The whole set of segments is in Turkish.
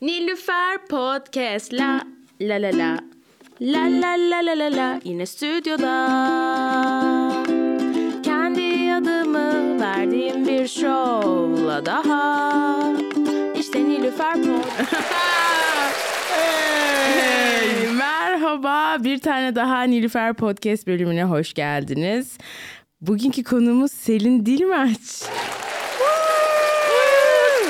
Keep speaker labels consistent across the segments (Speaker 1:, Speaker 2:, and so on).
Speaker 1: Nilüfer Podcast. La la la la. La la la la la la. Yine stüdyoda. Kendi adımı verdiğim bir şovla daha. İşte Nilüfer Podcast Hey, merhaba. Bir tane daha Nilüfer Podcast bölümüne hoş geldiniz. Bugünkü konuğumuz Selin Dilmaç.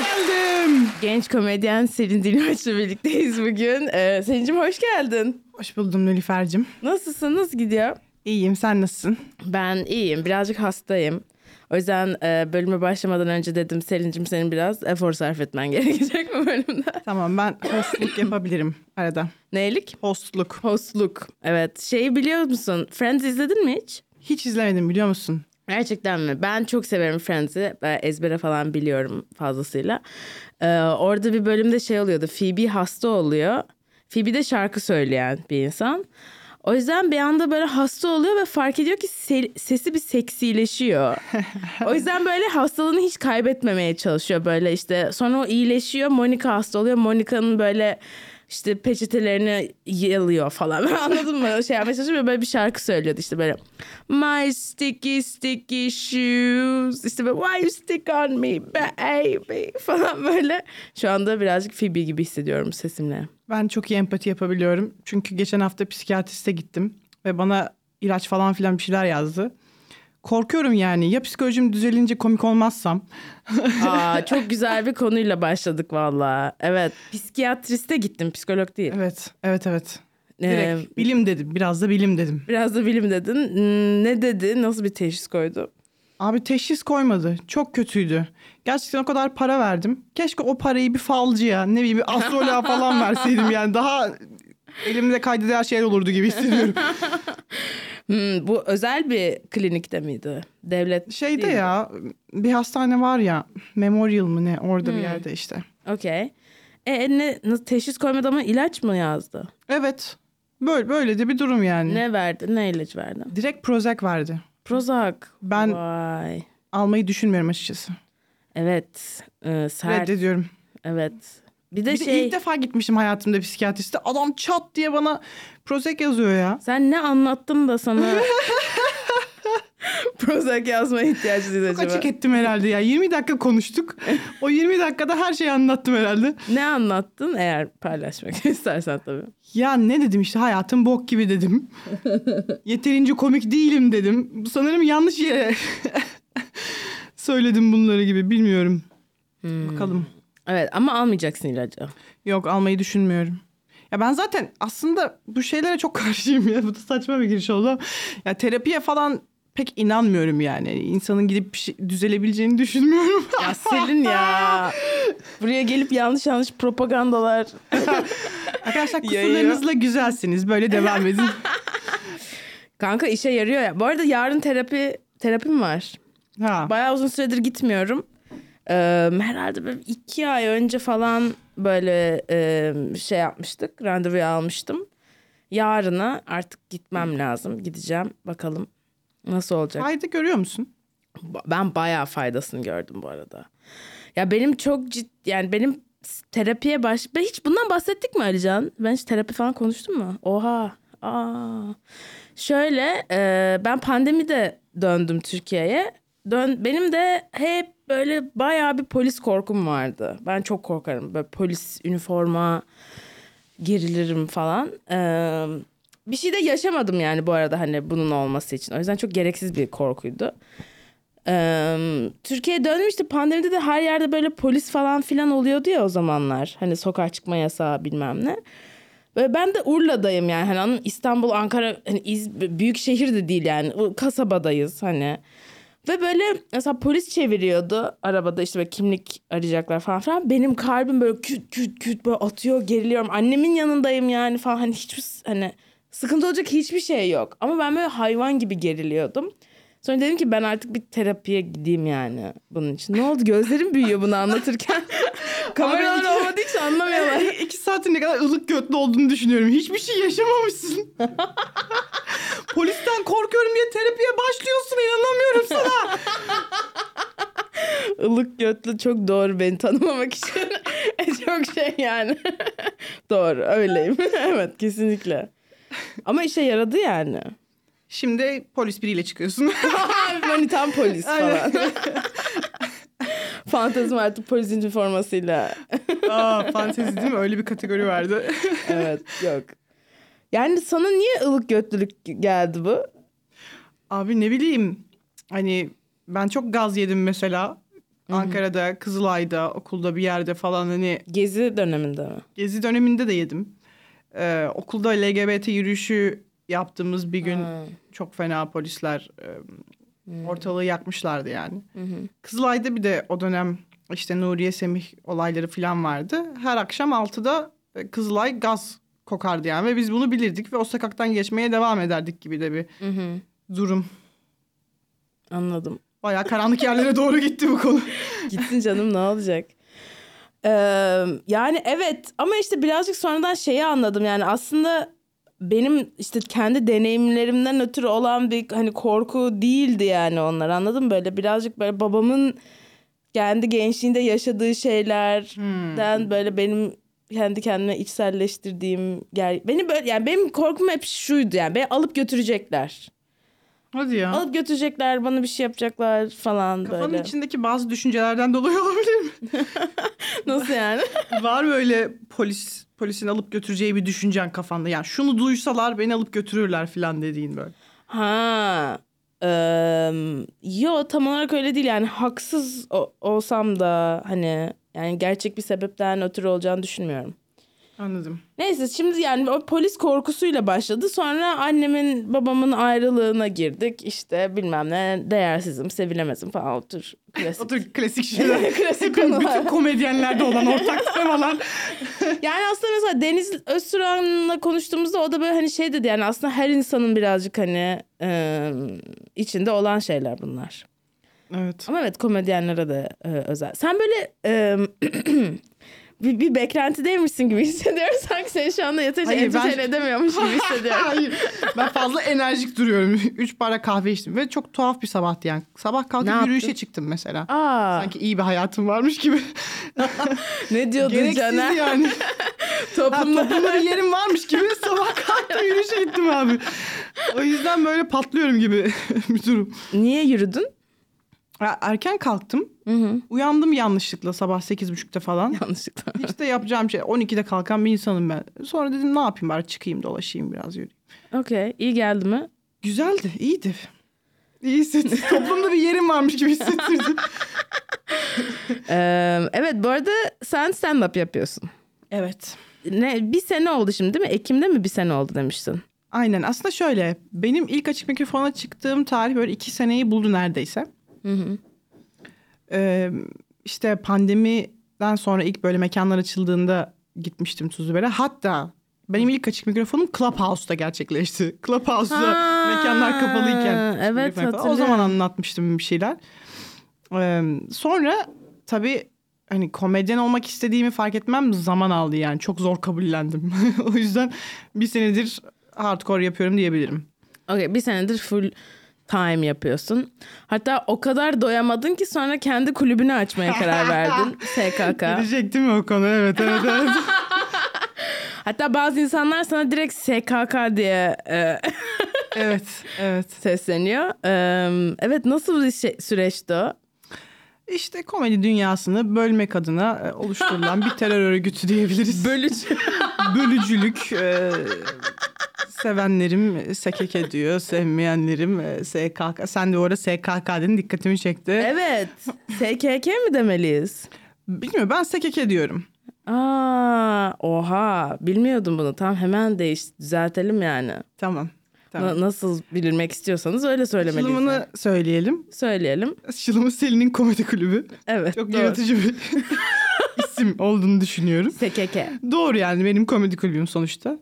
Speaker 2: Geldim.
Speaker 1: Genç komedyen Selin Dilmaç'la birlikteyiz bugün. Ee, Selin'cim hoş geldin.
Speaker 2: Hoş buldum Nilüfer'cim.
Speaker 1: Nasılsın? Nasıl gidiyor?
Speaker 2: İyiyim sen nasılsın?
Speaker 1: Ben iyiyim. Birazcık hastayım. O yüzden e, bölüme başlamadan önce dedim Selin'cim senin biraz efor sarf etmen gerekecek bu bölümde.
Speaker 2: Tamam ben hostluk yapabilirim arada.
Speaker 1: Neylik?
Speaker 2: Hostluk.
Speaker 1: Hostluk. Evet. Şeyi biliyor musun? Friends izledin mi hiç?
Speaker 2: Hiç izlemedim biliyor musun?
Speaker 1: Gerçekten mi? Ben çok severim Friends'i. Ben ezbere falan biliyorum fazlasıyla. Ee, orada bir bölümde şey oluyordu. Phoebe hasta oluyor. Phoebe de şarkı söyleyen bir insan. O yüzden bir anda böyle hasta oluyor ve fark ediyor ki se- sesi bir seksileşiyor. o yüzden böyle hastalığını hiç kaybetmemeye çalışıyor böyle işte. Sonra o iyileşiyor. Monica hasta oluyor. Monica'nın böyle işte peçetelerini yalıyor falan. Anladın mı? Şey yapmaya çalışıyor. Böyle bir şarkı söylüyordu işte böyle. My sticky sticky shoes. İşte böyle why you stick on me baby falan böyle. Şu anda birazcık Phoebe gibi hissediyorum sesimle.
Speaker 2: Ben çok iyi empati yapabiliyorum. Çünkü geçen hafta psikiyatriste gittim ve bana ilaç falan filan bir şeyler yazdı. Korkuyorum yani ya psikolojim düzelince komik olmazsam.
Speaker 1: Aa, çok güzel bir konuyla başladık valla. Evet psikiyatriste gittim psikolog değil.
Speaker 2: Evet, evet, evet.
Speaker 1: Ee,
Speaker 2: Direkt bilim dedim, biraz da bilim dedim.
Speaker 1: biraz da bilim dedin. Hmm, Ne dedi? Nasıl bir teşhis koydu?
Speaker 2: Abi teşhis koymadı. Çok kötüydü. Gerçekten o kadar para verdim. Keşke o parayı bir falcıya, ne bileyim bir astroloğa falan verseydim yani. Daha elimde kaydeder şeyler olurdu gibi hissediyorum.
Speaker 1: Hmm, bu özel bir klinikte miydi? Devlet
Speaker 2: Şeyde
Speaker 1: değil mi?
Speaker 2: ya bir hastane var ya Memorial mı ne orada bir yerde işte.
Speaker 1: Okey. E ne nasıl teşhis koymadı ama ilaç mı yazdı?
Speaker 2: Evet. Böyle böyle de bir durum yani.
Speaker 1: Ne verdi? Ne ilaç verdi?
Speaker 2: Direkt Prozac verdi.
Speaker 1: Prozac.
Speaker 2: Ben-
Speaker 1: Vay.
Speaker 2: Almayı düşünmüyorum açıkçası.
Speaker 1: Evet. e, sert.
Speaker 2: Reddediyorum.
Speaker 1: Evet. Bir de
Speaker 2: Bir de
Speaker 1: şey
Speaker 2: ilk defa gitmişim hayatımda psikiyatriste. Adam çat diye bana Prozac yazıyor ya.
Speaker 1: sen ne anlattın da sana Prozac yazmaya ihtiyacı duydu
Speaker 2: Çok
Speaker 1: acaba?
Speaker 2: açık ettim herhalde ya. 20 dakika konuştuk. o 20 dakikada her şeyi anlattım herhalde.
Speaker 1: Ne anlattın eğer paylaşmak istersen tabii.
Speaker 2: Ya ne dedim işte hayatım bok gibi dedim. Yeterince komik değilim dedim. Sanırım yanlış yere söyledim bunları gibi bilmiyorum. Bakalım.
Speaker 1: Evet ama almayacaksın ilacı.
Speaker 2: Yok almayı düşünmüyorum. Ya ben zaten aslında bu şeylere çok karşıyım ya. Bu da saçma bir giriş oldu. Ya terapiye falan pek inanmıyorum yani. İnsanın gidip bir şey, düzelebileceğini düşünmüyorum.
Speaker 1: Ya Selin ya. Buraya gelip yanlış yanlış propagandalar.
Speaker 2: Arkadaşlar kusurlarınızla güzelsiniz. Böyle devam edin.
Speaker 1: Kanka işe yarıyor ya. Bu arada yarın terapi terapim var.
Speaker 2: Ha.
Speaker 1: Bayağı uzun süredir gitmiyorum. Ee, herhalde böyle iki ay önce falan böyle e, şey yapmıştık. Randevu almıştım. Yarına artık gitmem lazım. Gideceğim. Bakalım nasıl olacak.
Speaker 2: Fayda görüyor musun?
Speaker 1: Ben bayağı faydasını gördüm bu arada. Ya benim çok ciddi yani benim terapiye baş... Ben hiç bundan bahsettik mi Alican? Ben hiç terapi falan konuştum mu? Oha. Aa. Şöyle e, ben pandemide döndüm Türkiye'ye. Dön, benim de hep böyle bayağı bir polis korkum vardı. Ben çok korkarım. Böyle polis üniforma gerilirim falan. Ee, bir şey de yaşamadım yani bu arada hani bunun olması için. O yüzden çok gereksiz bir korkuydu. Ee, Türkiye'ye dönmüştü. Pandemide de her yerde böyle polis falan filan oluyordu ya o zamanlar. Hani sokağa çıkma yasağı bilmem ne. Böyle ben de Urla'dayım yani. Hani? İstanbul, Ankara hani İz, büyük şehir de değil yani. Kasabadayız hani. Ve böyle mesela polis çeviriyordu arabada işte böyle kimlik arayacaklar falan filan. Benim kalbim böyle küt küt küt böyle atıyor geriliyorum. Annemin yanındayım yani falan hani hiçbir hani sıkıntı olacak hiçbir şey yok. Ama ben böyle hayvan gibi geriliyordum. Sonra dedim ki ben artık bir terapiye gideyim yani bunun için. Ne oldu gözlerim büyüyor bunu anlatırken. Kameralar olmadığı için anlamıyorlar.
Speaker 2: İki saatin ne kadar ılık götlü olduğunu düşünüyorum. Hiçbir şey yaşamamışsın. Polisten korkuyorum diye terapiye başlıyorsun. inanamıyorum sana.
Speaker 1: ılık götlü çok doğru beni tanımamak için. çok şey yani. doğru öyleyim. evet kesinlikle. Ama işe yaradı yani.
Speaker 2: Şimdi polis biriyle çıkıyorsun.
Speaker 1: Manitan polis falan. Fantezim artık polisin üniformasıyla.
Speaker 2: Aa, fantezi değil mi? Öyle bir kategori vardı.
Speaker 1: evet yok. Yani sana niye ılık götlülük geldi bu?
Speaker 2: Abi ne bileyim hani ben çok gaz yedim mesela. Ankara'da, Kızılay'da, okulda bir yerde falan hani
Speaker 1: Gezi döneminde mi?
Speaker 2: gezi döneminde de yedim. Ee, okulda LGBT yürüyüşü yaptığımız bir gün
Speaker 1: Ha.
Speaker 2: çok fena polisler
Speaker 1: Hmm.
Speaker 2: ortalığı yakmışlardı yani. Kızılay'da bir de o dönem işte Nuriye Semih olayları falan vardı. Her akşam 6'da e, Kızılay gaz kokardı yani ve biz bunu bilirdik ve o sokaktan geçmeye devam ederdik gibi de bir
Speaker 1: Hı hı.
Speaker 2: durum.
Speaker 1: Anladım.
Speaker 2: Bayağı karanlık yerlere doğru gitti bu konu.
Speaker 1: Gitsin canım ne olacak? Ee, yani evet ama işte birazcık sonradan şeyi anladım yani aslında benim işte kendi deneyimlerimden ötürü olan bir hani korku değildi yani onlar anladın mı? Böyle birazcık böyle babamın kendi gençliğinde yaşadığı şeylerden böyle benim kendi kendime içselleştirdiğim yer. Beni böyle yani benim korkum hep şuydu yani beni alıp götürecekler.
Speaker 2: Hadi ya.
Speaker 1: Alıp götürecekler bana bir şey yapacaklar falan
Speaker 2: Kafanın
Speaker 1: böyle.
Speaker 2: içindeki bazı düşüncelerden dolayı olabilir mi?
Speaker 1: Nasıl yani?
Speaker 2: Var böyle polis polisin alıp götüreceği bir düşüncen kafanda. Yani şunu duysalar beni alıp götürürler falan dediğin böyle.
Speaker 1: Ha. eee, yo tam olarak öyle değil yani haksız o- olsam da hani yani gerçek bir sebepten ötürü olacağını düşünmüyorum.
Speaker 2: Anladım.
Speaker 1: Neyse şimdi yani o polis korkusuyla başladı. Sonra annemin babamın ayrılığına girdik. İşte bilmem ne değersizim, sevilemezim falan otur. Klasik.
Speaker 2: Otur klasik şeyler.
Speaker 1: Klasik
Speaker 2: Bütün
Speaker 1: konular.
Speaker 2: komedyenlerde olan ortak temalar.
Speaker 1: Yani aslında mesela Deniz Öztürk'le konuştuğumuzda o da böyle hani şey dedi yani aslında her insanın birazcık hani içinde olan şeyler bunlar.
Speaker 2: Evet.
Speaker 1: Ama evet komedyenlere de e, özel. Sen böyle e, bir, bir beklentideymişsin gibi hissediyorum. Sanki seni şu anda yeterince
Speaker 2: Hayır, ben-
Speaker 1: entertain edemiyormuş gibi hissediyorum.
Speaker 2: Hayır. Ben fazla enerjik duruyorum. Üç para kahve içtim ve çok tuhaf bir sabahtı yani. Sabah kalkıp
Speaker 1: Ne
Speaker 2: yürüyüşe
Speaker 1: yaptın?
Speaker 2: çıktım mesela.
Speaker 1: Aa,
Speaker 2: Sanki iyi bir hayatım varmış gibi.
Speaker 1: ne diyordun
Speaker 2: Gereksiz
Speaker 1: Caner?
Speaker 2: yani. Ha,
Speaker 1: Toplumda
Speaker 2: toplumda bir yerim varmış gibi sabah kalktım yürüyüşe gittim abi. O yüzden böyle patlıyorum gibi bir durum.
Speaker 1: niye yürüdün?
Speaker 2: Erken kalktım.
Speaker 1: Hı hı.
Speaker 2: Uyandım yanlışlıkla sabah sekiz buçukta falan.
Speaker 1: Yanlışlıkla.
Speaker 2: Hiç de yapacağım şey 12'de kalkan bir insanım ben. Sonra dedim ne yapayım bari çıkayım dolaşayım biraz yürüyeyim.
Speaker 1: Okey. iyi geldi mi?
Speaker 2: Güzeldi, iyiydi. İyi hissettim. Toplumda bir yerim varmış gibi hissettirdim.
Speaker 1: Ee, evet bu arada sen stand-up yapıyorsun.
Speaker 2: evet.
Speaker 1: Ne, bir sene oldu şimdi değil mi? Ekim'de mi bir sene oldu demiştin?
Speaker 2: Aynen aslında şöyle benim ilk açık mikrofona çıktığım tarih böyle iki seneyi buldu neredeyse.
Speaker 1: Hı hı.
Speaker 2: Ee, işte pandemiden sonra ilk böyle mekanlar açıldığında gitmiştim Tuzluber'e. Hatta benim ilk açık mikrofonum Clubhouse'da gerçekleşti. Clubhouse'da
Speaker 1: Ha,
Speaker 2: mekanlar kapalıyken.
Speaker 1: evet,
Speaker 2: falan. O
Speaker 1: hatırlıyorum.
Speaker 2: zaman anlatmıştım bir şeyler. Ee, sonra tabii hani komedyen olmak istediğimi fark etmem zaman aldı yani. Çok zor kabullendim. o yüzden bir senedir hardcore yapıyorum diyebilirim.
Speaker 1: Okey bir senedir full time yapıyorsun. Hatta o kadar doyamadın ki sonra kendi kulübünü açmaya karar verdin. SKK.
Speaker 2: Mi o konu? Evet evet evet.
Speaker 1: Hatta bazı insanlar sana direkt SKK diye e,
Speaker 2: evet evet.
Speaker 1: sesleniyor. E, evet nasıl bir şey, süreçti o?
Speaker 2: İşte komedi dünyasını bölmek adına e, oluşturulan bir terör örgütü diyebiliriz.
Speaker 1: Bölücü.
Speaker 2: Bölücülük. e, sevenlerim SKK diyor, sevmeyenlerim e, SKK. Sen de orada SKK dedin dikkatimi çekti.
Speaker 1: evet. SKK mi demeliyiz?
Speaker 2: Bilmiyorum ben SKK diyorum.
Speaker 1: Aa, oha bilmiyordum bunu. Tamam hemen değiş düzeltelim yani.
Speaker 2: Tamam. tamam.
Speaker 1: Na- nasıl bilirmek istiyorsanız öyle söylemeliyiz.
Speaker 2: Açılımını
Speaker 1: yani.
Speaker 2: söyleyelim.
Speaker 1: Söyleyelim.
Speaker 2: Açılımı Selin'in komedi kulübü.
Speaker 1: Evet.
Speaker 2: Çok
Speaker 1: doğru.
Speaker 2: yaratıcı bir isim olduğunu düşünüyorum.
Speaker 1: SKK.
Speaker 2: Doğru yani benim komedi kulübüm sonuçta.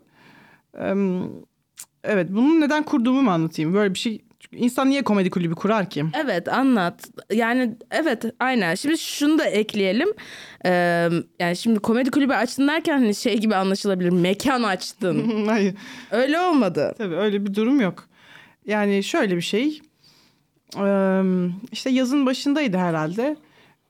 Speaker 2: Evet bunu neden kurduğumu mu anlatayım? Böyle bir şey çünkü insan niye komedi kulübü kurar ki?
Speaker 1: Evet anlat. Yani evet aynen. Şimdi şunu da ekleyelim. Ee, yani şimdi komedi kulübü açtın derken hani şey gibi anlaşılabilir. Mekan açtın.
Speaker 2: Hayır
Speaker 1: Öyle olmadı.
Speaker 2: tabii öyle bir durum yok. Yani şöyle bir şey. Eee, işte yazın başındaydı herhalde.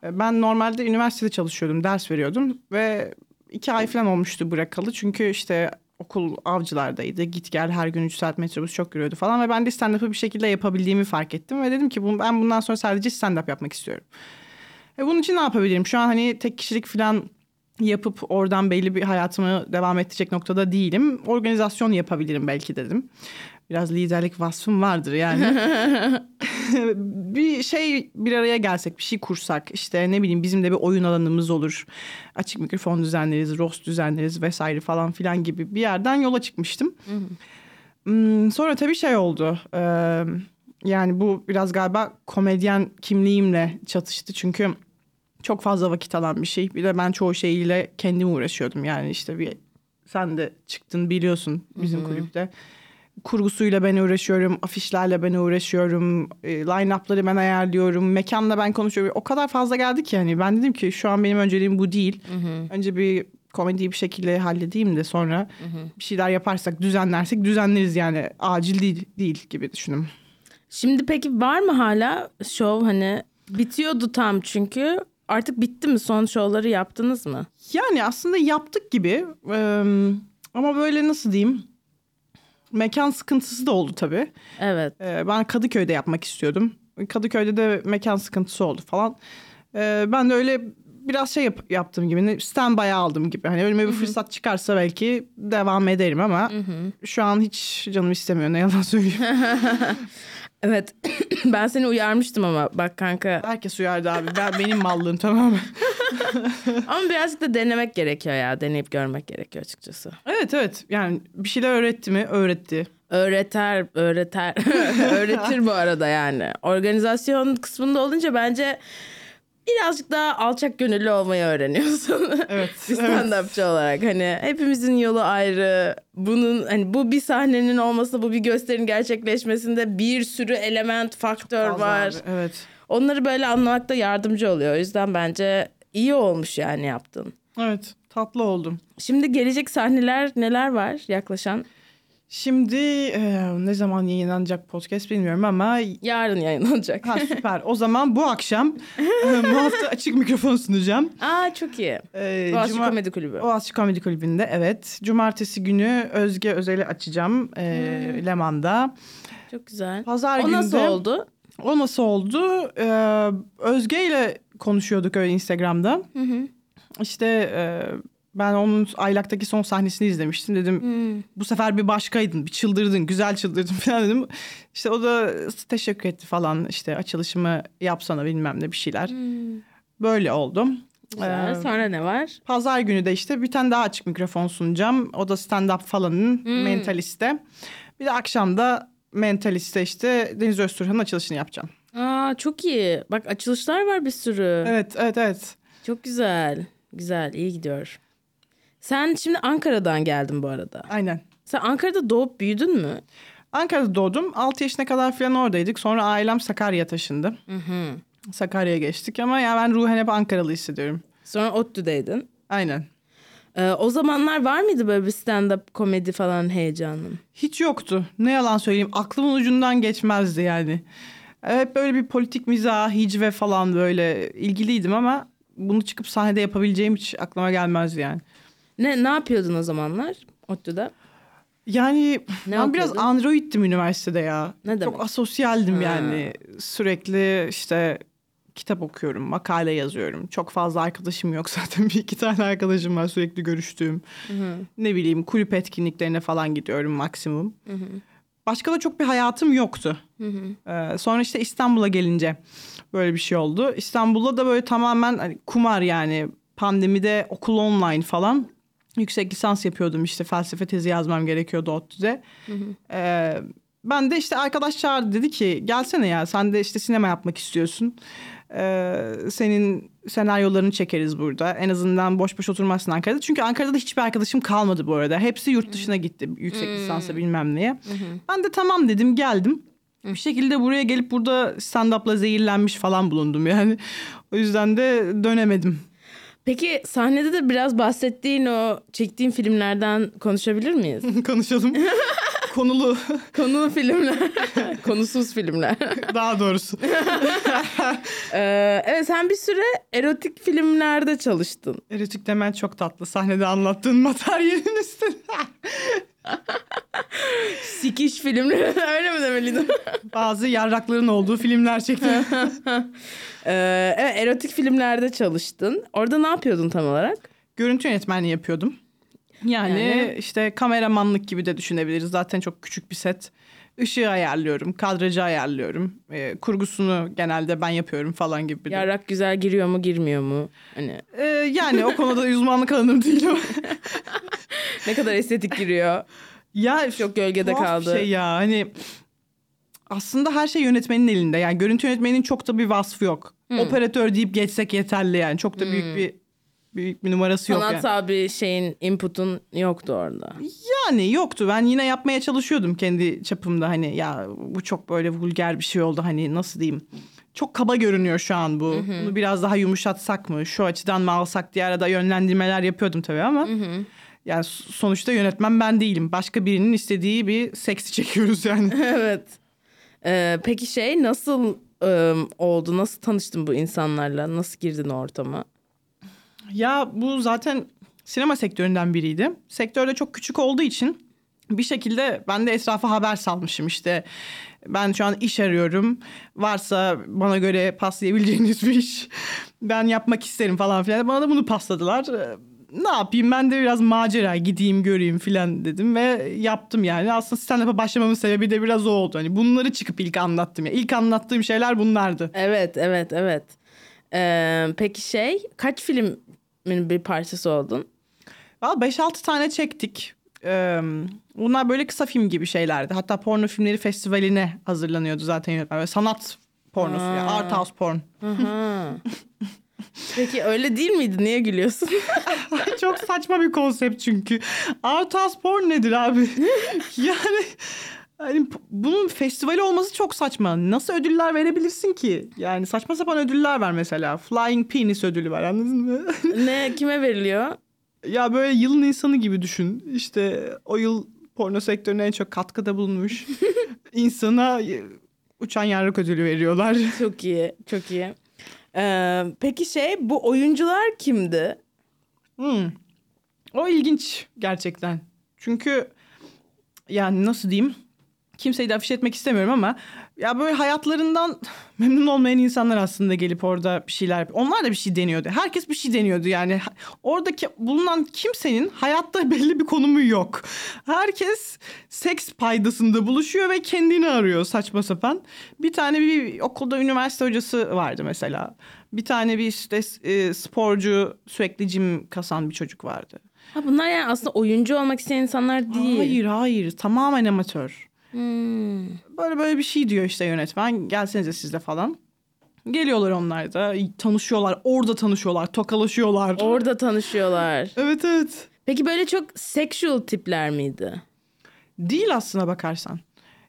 Speaker 2: Ben normalde üniversitede çalışıyordum, ders veriyordum ve iki ay falan olmuştu bırakalı. Çünkü işte okul avcılardaydı. Git gel her gün 3 saat metrobüs çok yürüyordu falan. Ve ben de stand-up'ı bir şekilde yapabildiğimi fark ettim. Ve dedim ki ben bundan sonra sadece stand-up yapmak istiyorum. E bunun için ne yapabilirim? Şu an hani tek kişilik falan yapıp oradan belli bir hayatımı devam ettirecek noktada değilim. Organizasyon yapabilirim belki dedim. Biraz liderlik vasfım vardır yani. bir şey bir araya gelsek, bir şey kursak, işte ne bileyim bizim de bir oyun alanımız olur. Açık mikrofon düzenleriz, roast düzenleriz vesaire falan filan gibi bir yerden yola çıkmıştım. Hmm, sonra tabii şey oldu. Yani bu biraz galiba komedyen kimliğimle çatıştı. Çünkü çok fazla vakit alan bir şey. Bir de ben çoğu şeyiyle kendim uğraşıyordum. Yani işte bir sen de çıktın biliyorsun bizim kulüpte. Kurgusuyla ben uğraşıyorum, afişlerle ben uğraşıyorum, e, line-up'ları ben ayarlıyorum, mekanla ben konuşuyorum. O kadar fazla geldi ki yani ben dedim ki şu an benim önceliğim bu değil. Önce bir komediyi bir şekilde halledeyim de sonra bir şeyler yaparsak, düzenlersek düzenleriz yani. Acil değil, değil gibi düşündüm.
Speaker 1: Şimdi peki var mı hala şov hani bitiyordu tam çünkü artık bitti mi son şovları yaptınız mı?
Speaker 2: Yani aslında yaptık gibi Ee, ama böyle nasıl diyeyim mekan sıkıntısı da oldu tabii.
Speaker 1: Evet.
Speaker 2: Ee, ben Kadıköy'de yapmak istiyordum. Kadıköy'de de mekan sıkıntısı oldu falan. Ee, ben de öyle biraz şey yap- yaptığım gibi standby aldım gibi. Hani önüme bir fırsat çıkarsa belki devam ederim ama şu an hiç canım istemiyor ne yalan söyleyeyim.
Speaker 1: Evet. ben seni uyarmıştım ama bak kanka.
Speaker 2: Herkes uyardı abi. Ben benim mallığım tamamen.
Speaker 1: Ama birazcık da denemek gerekiyor ya. Deneyip görmek gerekiyor açıkçası.
Speaker 2: Evet evet. Yani bir şeyler öğretti mi? Öğretti.
Speaker 1: Öğreter, öğreter. Öğretir bu arada yani. Organizasyon kısmında olunca bence birazcık daha alçak gönüllü olmayı öğreniyorsun.
Speaker 2: Evet.
Speaker 1: bir stand-upçı olarak hani hepimizin yolu ayrı. Bunun hani bu bir sahnenin olması, bu bir gösterinin gerçekleşmesinde bir sürü element, faktör var.
Speaker 2: abi, Evet.
Speaker 1: Onları böyle anlamakta yardımcı oluyor. O yüzden bence iyi olmuş yani yaptın.
Speaker 2: Evet. Tatlı oldum.
Speaker 1: Şimdi gelecek sahneler neler var yaklaşan?
Speaker 2: Şimdi e, ne zaman yayınlanacak podcast bilmiyorum ama
Speaker 1: Yarın yayınlanacak.
Speaker 2: ha, süper. O zaman bu akşam e, bu hafta açık mikrofon sunacağım.
Speaker 1: Aa çok iyi.
Speaker 2: E,
Speaker 1: Boğaziçi
Speaker 2: Cuma-
Speaker 1: Komedi Kulübü.
Speaker 2: Boğaziçi Komedi Kulübü'nde evet. Cumartesi günü Özge Özel'i açacağım e, Leman'da.
Speaker 1: Çok güzel.
Speaker 2: Pazar
Speaker 1: O
Speaker 2: günü
Speaker 1: nasıl
Speaker 2: de-
Speaker 1: oldu?
Speaker 2: O nasıl oldu? Ee, Özge ile konuşuyorduk öyle Instagram'da. İşte e, ben onun aylaktaki son sahnesini izlemiştim. Dedim bu sefer bir başkaydın, bir çıldırdın, güzel çıldırdın falan dedim. İşte o da teşekkür etti falan. İşte açılışımı yapsana bilmem ne bir şeyler. Böyle oldu.
Speaker 1: Güzel.
Speaker 2: Ee,
Speaker 1: Sonra ne var?
Speaker 2: Pazar günü de işte bir tane daha açık mikrofon sunacağım. O da stand-up falanın mentaliste. Bir de akşam da mentaliste işte Deniz Özturhan'ın açılışını yapacağım.
Speaker 1: Aa çok iyi. Bak açılışlar var bir sürü.
Speaker 2: Evet, evet, evet.
Speaker 1: Çok güzel. Güzel, iyi gidiyor. Sen şimdi Ankara'dan geldin bu arada.
Speaker 2: Aynen.
Speaker 1: Sen Ankara'da doğup büyüdün mü?
Speaker 2: Ankara'da doğdum. 6 yaşına kadar falan oradaydık. Sonra ailem Sakarya taşındı. Sakarya'ya geçtik ama ya ben ruhen hep Ankaralı hissediyorum.
Speaker 1: Sonra ODTÜ'deydin.
Speaker 2: Aynen.
Speaker 1: Ee, o zamanlar var mıydı böyle bir stand-up komedi falan heyecanın?
Speaker 2: Hiç yoktu. Ne yalan söyleyeyim. Aklımın ucundan geçmezdi yani. Hep böyle bir politik mizah, hicve falan böyle ilgiliydim ama bunu çıkıp sahnede yapabileceğim hiç aklıma gelmezdi yani.
Speaker 1: Ne ne yapıyordun o zamanlar ODTÜ'de?
Speaker 2: Yani
Speaker 1: Ne
Speaker 2: ben biraz androiddim üniversitede ya.
Speaker 1: Ne demek?
Speaker 2: Çok asosyaldim
Speaker 1: Ha.
Speaker 2: yani. Sürekli işte kitap okuyorum, makale yazıyorum. Çok fazla arkadaşım yok zaten. Bir iki tane arkadaşım var sürekli görüştüğüm. Ne bileyim kulüp etkinliklerine falan gidiyorum maksimum. Başka da çok bir hayatım yoktu. Ee, sonra işte İstanbul'a gelince böyle bir şey oldu. İstanbul'da da böyle tamamen hani kumar yani pandemide okul online falan. Yüksek lisans yapıyordum işte felsefe tezi yazmam gerekiyordu ODTÜ'de. Ee, ben de işte arkadaş çağırdı dedi ki gelsene ya sen de işte sinema yapmak istiyorsun. Ee, senin senaryolarını çekeriz burada. En azından boş boş oturmazsın Ankara'da. Çünkü Ankara'da da hiçbir arkadaşım kalmadı bu arada. Hepsi yurt dışına gitti yüksek lisansa bilmem neye. Ben de tamam dedim geldim. Bir şekilde buraya gelip burada stand-up'la zehirlenmiş falan bulundum yani. O yüzden de dönemedim.
Speaker 1: Peki sahnede de biraz bahsettiğin o çektiğin filmlerden konuşabilir miyiz?
Speaker 2: Konuşalım. konulu
Speaker 1: Konulu filmler. Konusuz filmler.
Speaker 2: daha doğrusu.
Speaker 1: Ee, evet sen bir süre erotik filmlerde çalıştın.
Speaker 2: Erotik demen çok tatlı. Sahnede anlattığın materyalin üstüne.
Speaker 1: Sikiş filmleri öyle mi demeliydim?
Speaker 2: Bazı yarrakların olduğu filmler çektim.
Speaker 1: Ee, evet erotik filmlerde çalıştın. Orada ne yapıyordun tam olarak?
Speaker 2: Görüntü yönetmenliği yapıyordum. Yani,
Speaker 1: Yani?
Speaker 2: işte kameramanlık gibi de düşünebiliriz. Zaten çok küçük bir set. Işığı ayarlıyorum, kadrajı ayarlıyorum. Ee, kurgusunu genelde ben yapıyorum falan gibi. bir.
Speaker 1: Yarrak güzel giriyor mu girmiyor mu? Hani
Speaker 2: Ee, yani o konuda uzmanlık alanım değil o.
Speaker 1: ne kadar estetik giriyor.
Speaker 2: ya
Speaker 1: Çok gölgede kaldı.
Speaker 2: şey ya hani aslında her şey yönetmenin elinde. Yani görüntü yönetmeninin çok da bir vasfı yok.
Speaker 1: Hmm.
Speaker 2: Operatör deyip geçsek yeterli yani. Çok da büyük bir büyük bir numarası yok yani.
Speaker 1: Sanatsal bir şeyin input'un yoktu orada.
Speaker 2: Yani yoktu. Ben yine yapmaya çalışıyordum kendi çapımda hani ya bu çok böyle vulgar bir şey oldu hani nasıl diyeyim. Çok kaba görünüyor şu an bu. Bunu biraz daha yumuşatsak mı? Şu açıdan mı alsak diye arada yönlendirmeler yapıyordum tabii ama. Yani sonuçta yönetmen ben değilim. Başka birinin istediği bir seksi çekiyoruz yani.
Speaker 1: evet. Ee, peki şey nasıl ım, oldu? Nasıl tanıştın bu insanlarla? Nasıl girdin ortama?
Speaker 2: Ya bu zaten sinema sektöründen biriydi. Sektörde çok küçük olduğu için bir şekilde ben de etrafa haber salmışım işte. Ben şu an iş arıyorum. Varsa bana göre paslayabileceğiniz bir iş. Ben yapmak isterim falan filan. Bana da bunu pasladılar. Ee, Ne yapayım ben de biraz macera gideyim göreyim filan dedim ve yaptım yani. Aslında stand-up'a başlamamın sebebi de biraz o oldu. Hani bunları çıkıp ilk anlattım. ya. İlk anlattığım şeyler bunlardı.
Speaker 1: Evet, evet, evet. Ee, peki şey kaç filmin bir parçası oldun?
Speaker 2: Valla 5-6 tane çektik. Ee, bunlar böyle kısa film gibi şeylerdi. Hatta porno filmleri festivaline hazırlanıyordu zaten yönetmen. Böyle sanat pornosu,
Speaker 1: Ha.
Speaker 2: art house porn.
Speaker 1: Peki öyle değil miydi? Niye gülüyorsun?
Speaker 2: Çok saçma bir konsept çünkü. Art house porn nedir abi? yani p- bunun festivali olması çok saçma. Nasıl ödüller verebilirsin ki? Yani saçma sapan ödüller var mesela. Flying Penis ödülü var anladın mı?
Speaker 1: ne kime veriliyor?
Speaker 2: Ya böyle yılın insanı gibi düşün. İşte o yıl porno sektörüne en çok katkıda bulunmuş insana e, uçan yarrak ödülü veriyorlar.
Speaker 1: Çok iyi, çok iyi. Ee, peki şey bu oyuncular kimdi?
Speaker 2: Hmm. O ilginç gerçekten. Çünkü yani nasıl diyeyim? Kimseyi de afiş etmek istemiyorum ama ya böyle hayatlarından memnun olmayan insanlar aslında gelip orada bir şeyler onlar da bir şey deniyordu. Herkes bir şey deniyordu yani. Oradaki bulunan kimsenin hayatta belli bir konumu yok. Herkes seks paydasında buluşuyor ve kendini arıyor saçma sapan. Bir tane bir okulda üniversite hocası vardı mesela. Bir tane bir işte e, sporcu sürekli cim kasan bir çocuk vardı.
Speaker 1: Ha bunlar yani aslında oyuncu olmak isteyen insanlar değil.
Speaker 2: Hayır hayır tamamen amatör.
Speaker 1: Hmm.
Speaker 2: Böyle böyle bir şey diyor işte yönetmen. Gelsenize siz de falan. Geliyorlar onlar da tanışıyorlar orada tanışıyorlar tokalaşıyorlar.
Speaker 1: Orada tanışıyorlar.
Speaker 2: Evet evet.
Speaker 1: Peki böyle çok sexual tipler miydi?
Speaker 2: Değil aslına bakarsan.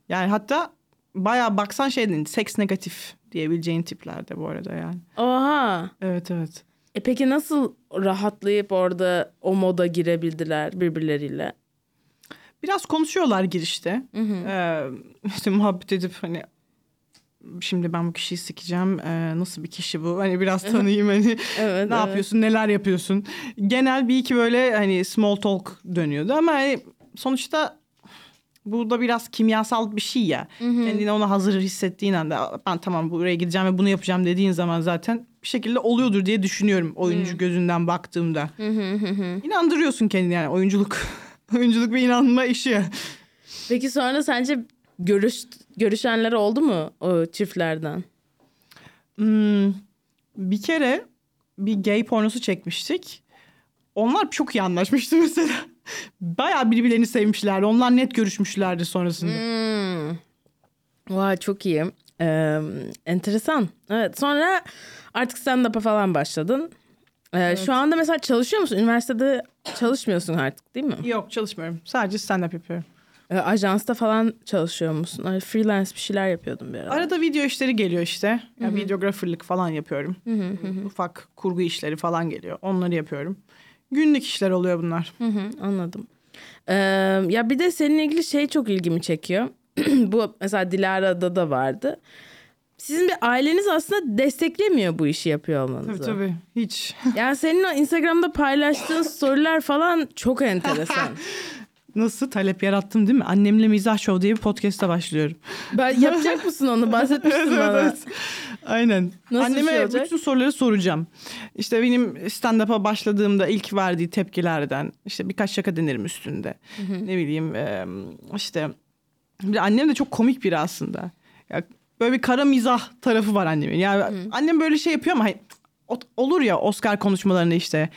Speaker 2: Yani hatta bayağı baksan şeyden seks negatif diyebileceğin tiplerde bu arada yani.
Speaker 1: Oha.
Speaker 2: Evet evet.
Speaker 1: E peki nasıl rahatlayıp orada o moda girebildiler birbirleriyle?
Speaker 2: Biraz konuşuyorlar girişte. Ee, işte muhabbet edip hani şimdi ben bu kişiyi sikeceğim. Ee, nasıl bir kişi bu? Hani biraz tanıyayım hani
Speaker 1: Evet.
Speaker 2: ne
Speaker 1: evet.
Speaker 2: yapıyorsun, neler yapıyorsun. Genel bir iki böyle hani small talk dönüyordu ama hani sonuçta bu da biraz kimyasal bir şey ya. Kendini ona hazır hissettiğin anda ben tamam buraya gideceğim ve bunu yapacağım dediğin zaman zaten bir şekilde oluyordur diye düşünüyorum oyuncu gözünden baktığımda. İnandırıyorsun kendini yani oyunculuk. oyunculuk bir inanma işi.
Speaker 1: Peki sonra sence görüş görüşenler oldu mu o çiftlerden?
Speaker 2: Hmm, bir kere bir gay pornosu çekmiştik. Onlar çok iyi anlaşmıştı mesela. Bayağı birbirlerini sevmişlerdi. Onlar net görüşmüşlerdi sonrasında.
Speaker 1: Hmm. Vay çok iyi. Ee, enteresan. Evet sonra artık stand-up'a falan başladın. Ee, Şu anda mesela çalışıyor musun? Üniversitede çalışmıyorsun artık değil mi?
Speaker 2: Yok çalışmıyorum. Sadece stand-up yapıyorum.
Speaker 1: Ee, ajansta falan çalışıyor musun? Freelance bir şeyler yapıyordum bir ara.
Speaker 2: Arada video işleri geliyor işte. Yani videographerlık falan yapıyorum. Ufak kurgu işleri falan geliyor. Onları yapıyorum. Günlük işler oluyor bunlar.
Speaker 1: Hı hı, anladım. Ee, ya bir de seninle ilgili şey çok ilgimi çekiyor. bu mesela Dilara'da da vardı. Sizin bir aileniz aslında desteklemiyor bu işi yapıyor olmanızı.
Speaker 2: Tabii tabii. Hiç.
Speaker 1: Yani senin o Instagram'da paylaştığın storyler falan çok enteresan.
Speaker 2: Nasıl talep yarattım değil mi? Annemle Mizah Show diye bir podcast'a başlıyorum.
Speaker 1: Ben yapacak mısın onu? Bahsetmiştin bana.
Speaker 2: Aynen.
Speaker 1: Nasıl bir
Speaker 2: Anneme
Speaker 1: şey olacak?
Speaker 2: bütün soruları soracağım. İşte benim stand-up'a başladığımda ilk verdiği tepkilerden işte birkaç şaka denerim üstünde. Ne bileyim işte annem de çok komik biri aslında. Ya böyle bir kara mizah tarafı var annemin. Yani annem böyle şey yapıyor ama hani, olur ya Oscar konuşmalarında işte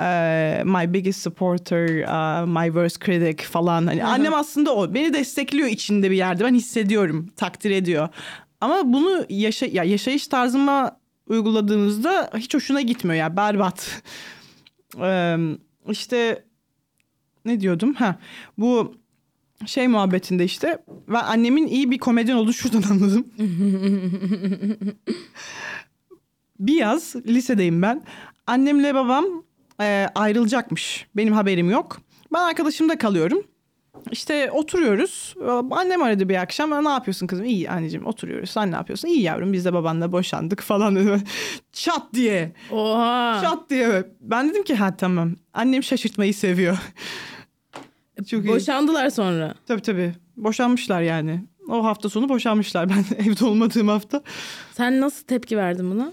Speaker 2: e, my biggest supporter, uh, my worst critic falan. Hani annem aslında o. Beni destekliyor içinde bir yerde. Ben hissediyorum, takdir ediyor. Ama bunu yaşa ya yaşayış tarzıma uyguladığınızda hiç hoşuna gitmiyor ya berbat. Ee, işte ne diyordum? Ha bu şey muhabbetinde işte ben annemin iyi bir komedyen olduğunu şuradan anladım. bir yaz lisedeyim ben. Annemle babam e, ayrılacakmış. Benim haberim yok. Ben arkadaşımda kalıyorum. İşte oturuyoruz. Annem aradı bir akşam. Ne yapıyorsun kızım? İyi anneciğim oturuyoruz. Sen ne yapıyorsun? İyi yavrum biz de babanla boşandık falan. Çat diye.
Speaker 1: Oha.
Speaker 2: Çat diye. Ben dedim ki ha tamam. Annem şaşırtmayı seviyor. Çok iyi.
Speaker 1: Boşandılar sonra.
Speaker 2: Tabii tabii. Boşanmışlar yani. O hafta sonu boşanmışlar. Ben evde olmadığım hafta.
Speaker 1: Sen nasıl tepki verdin buna?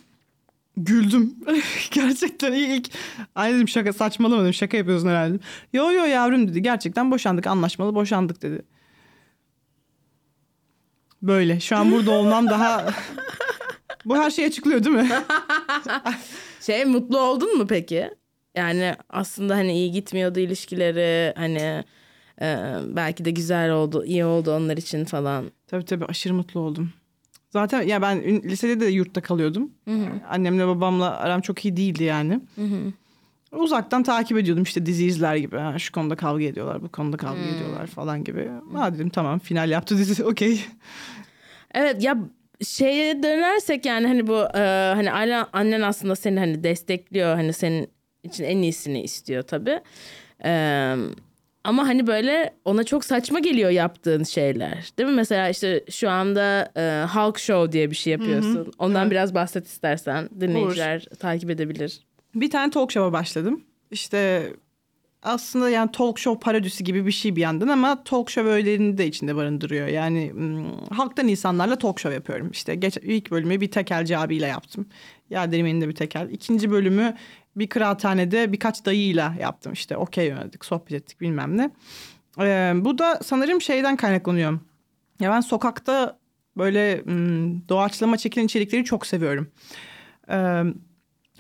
Speaker 2: Güldüm. Gerçekten ilk. Ay dedim şaka saçmalamadım. Şaka yapıyorsun herhalde. Yo yo yavrum dedi. Gerçekten boşandık. Anlaşmalı boşandık dedi. Böyle. Şu an burada olmam daha... Bu her şeyi açıklıyor değil mi?
Speaker 1: Şey mutlu oldun mu peki? Yani aslında hani iyi gitmiyordu ilişkileri hani e, belki de güzel oldu, iyi oldu onlar için falan.
Speaker 2: Tabii tabii aşırı mutlu oldum. Zaten ya ben lisede de yurtta kalıyordum. Annemle babamla aram çok iyi değildi yani. Uzaktan takip ediyordum işte dizi izler gibi. Ha, şu konuda kavga ediyorlar, bu konuda kavga ediyorlar falan gibi. Ha dedim tamam final yaptı dizi okey.
Speaker 1: Evet ya şeye dönersek yani hani bu e, hani annen aslında seni hani destekliyor hani senin için en iyisini istiyor tabii. E, ama hani böyle ona çok saçma geliyor yaptığın şeyler. Değil mi? Mesela işte şu anda e, Hulk Show diye bir şey yapıyorsun. Ondan biraz bahset istersen. Dinleyiciler takip edebilir.
Speaker 2: Bir tane talk show'a başladım. İşte aslında yani talk show parodisi gibi bir şey bir yandan ama talk show öğelerini de içinde barındırıyor. Yani halktan insanlarla talk show yapıyorum. İşte geç, ilk bölümü bir tekelci abiyle yaptım. Yerderim elinde bir tekel. İkinci bölümü bir kıraathanede birkaç dayıyla yaptım. İşte okey oynadık, sohbet ettik bilmem ne. Ee, bu da sanırım şeyden kaynaklanıyor. Ya ben sokakta böyle doğaçlama çekilen içerikleri çok seviyorum. Ee,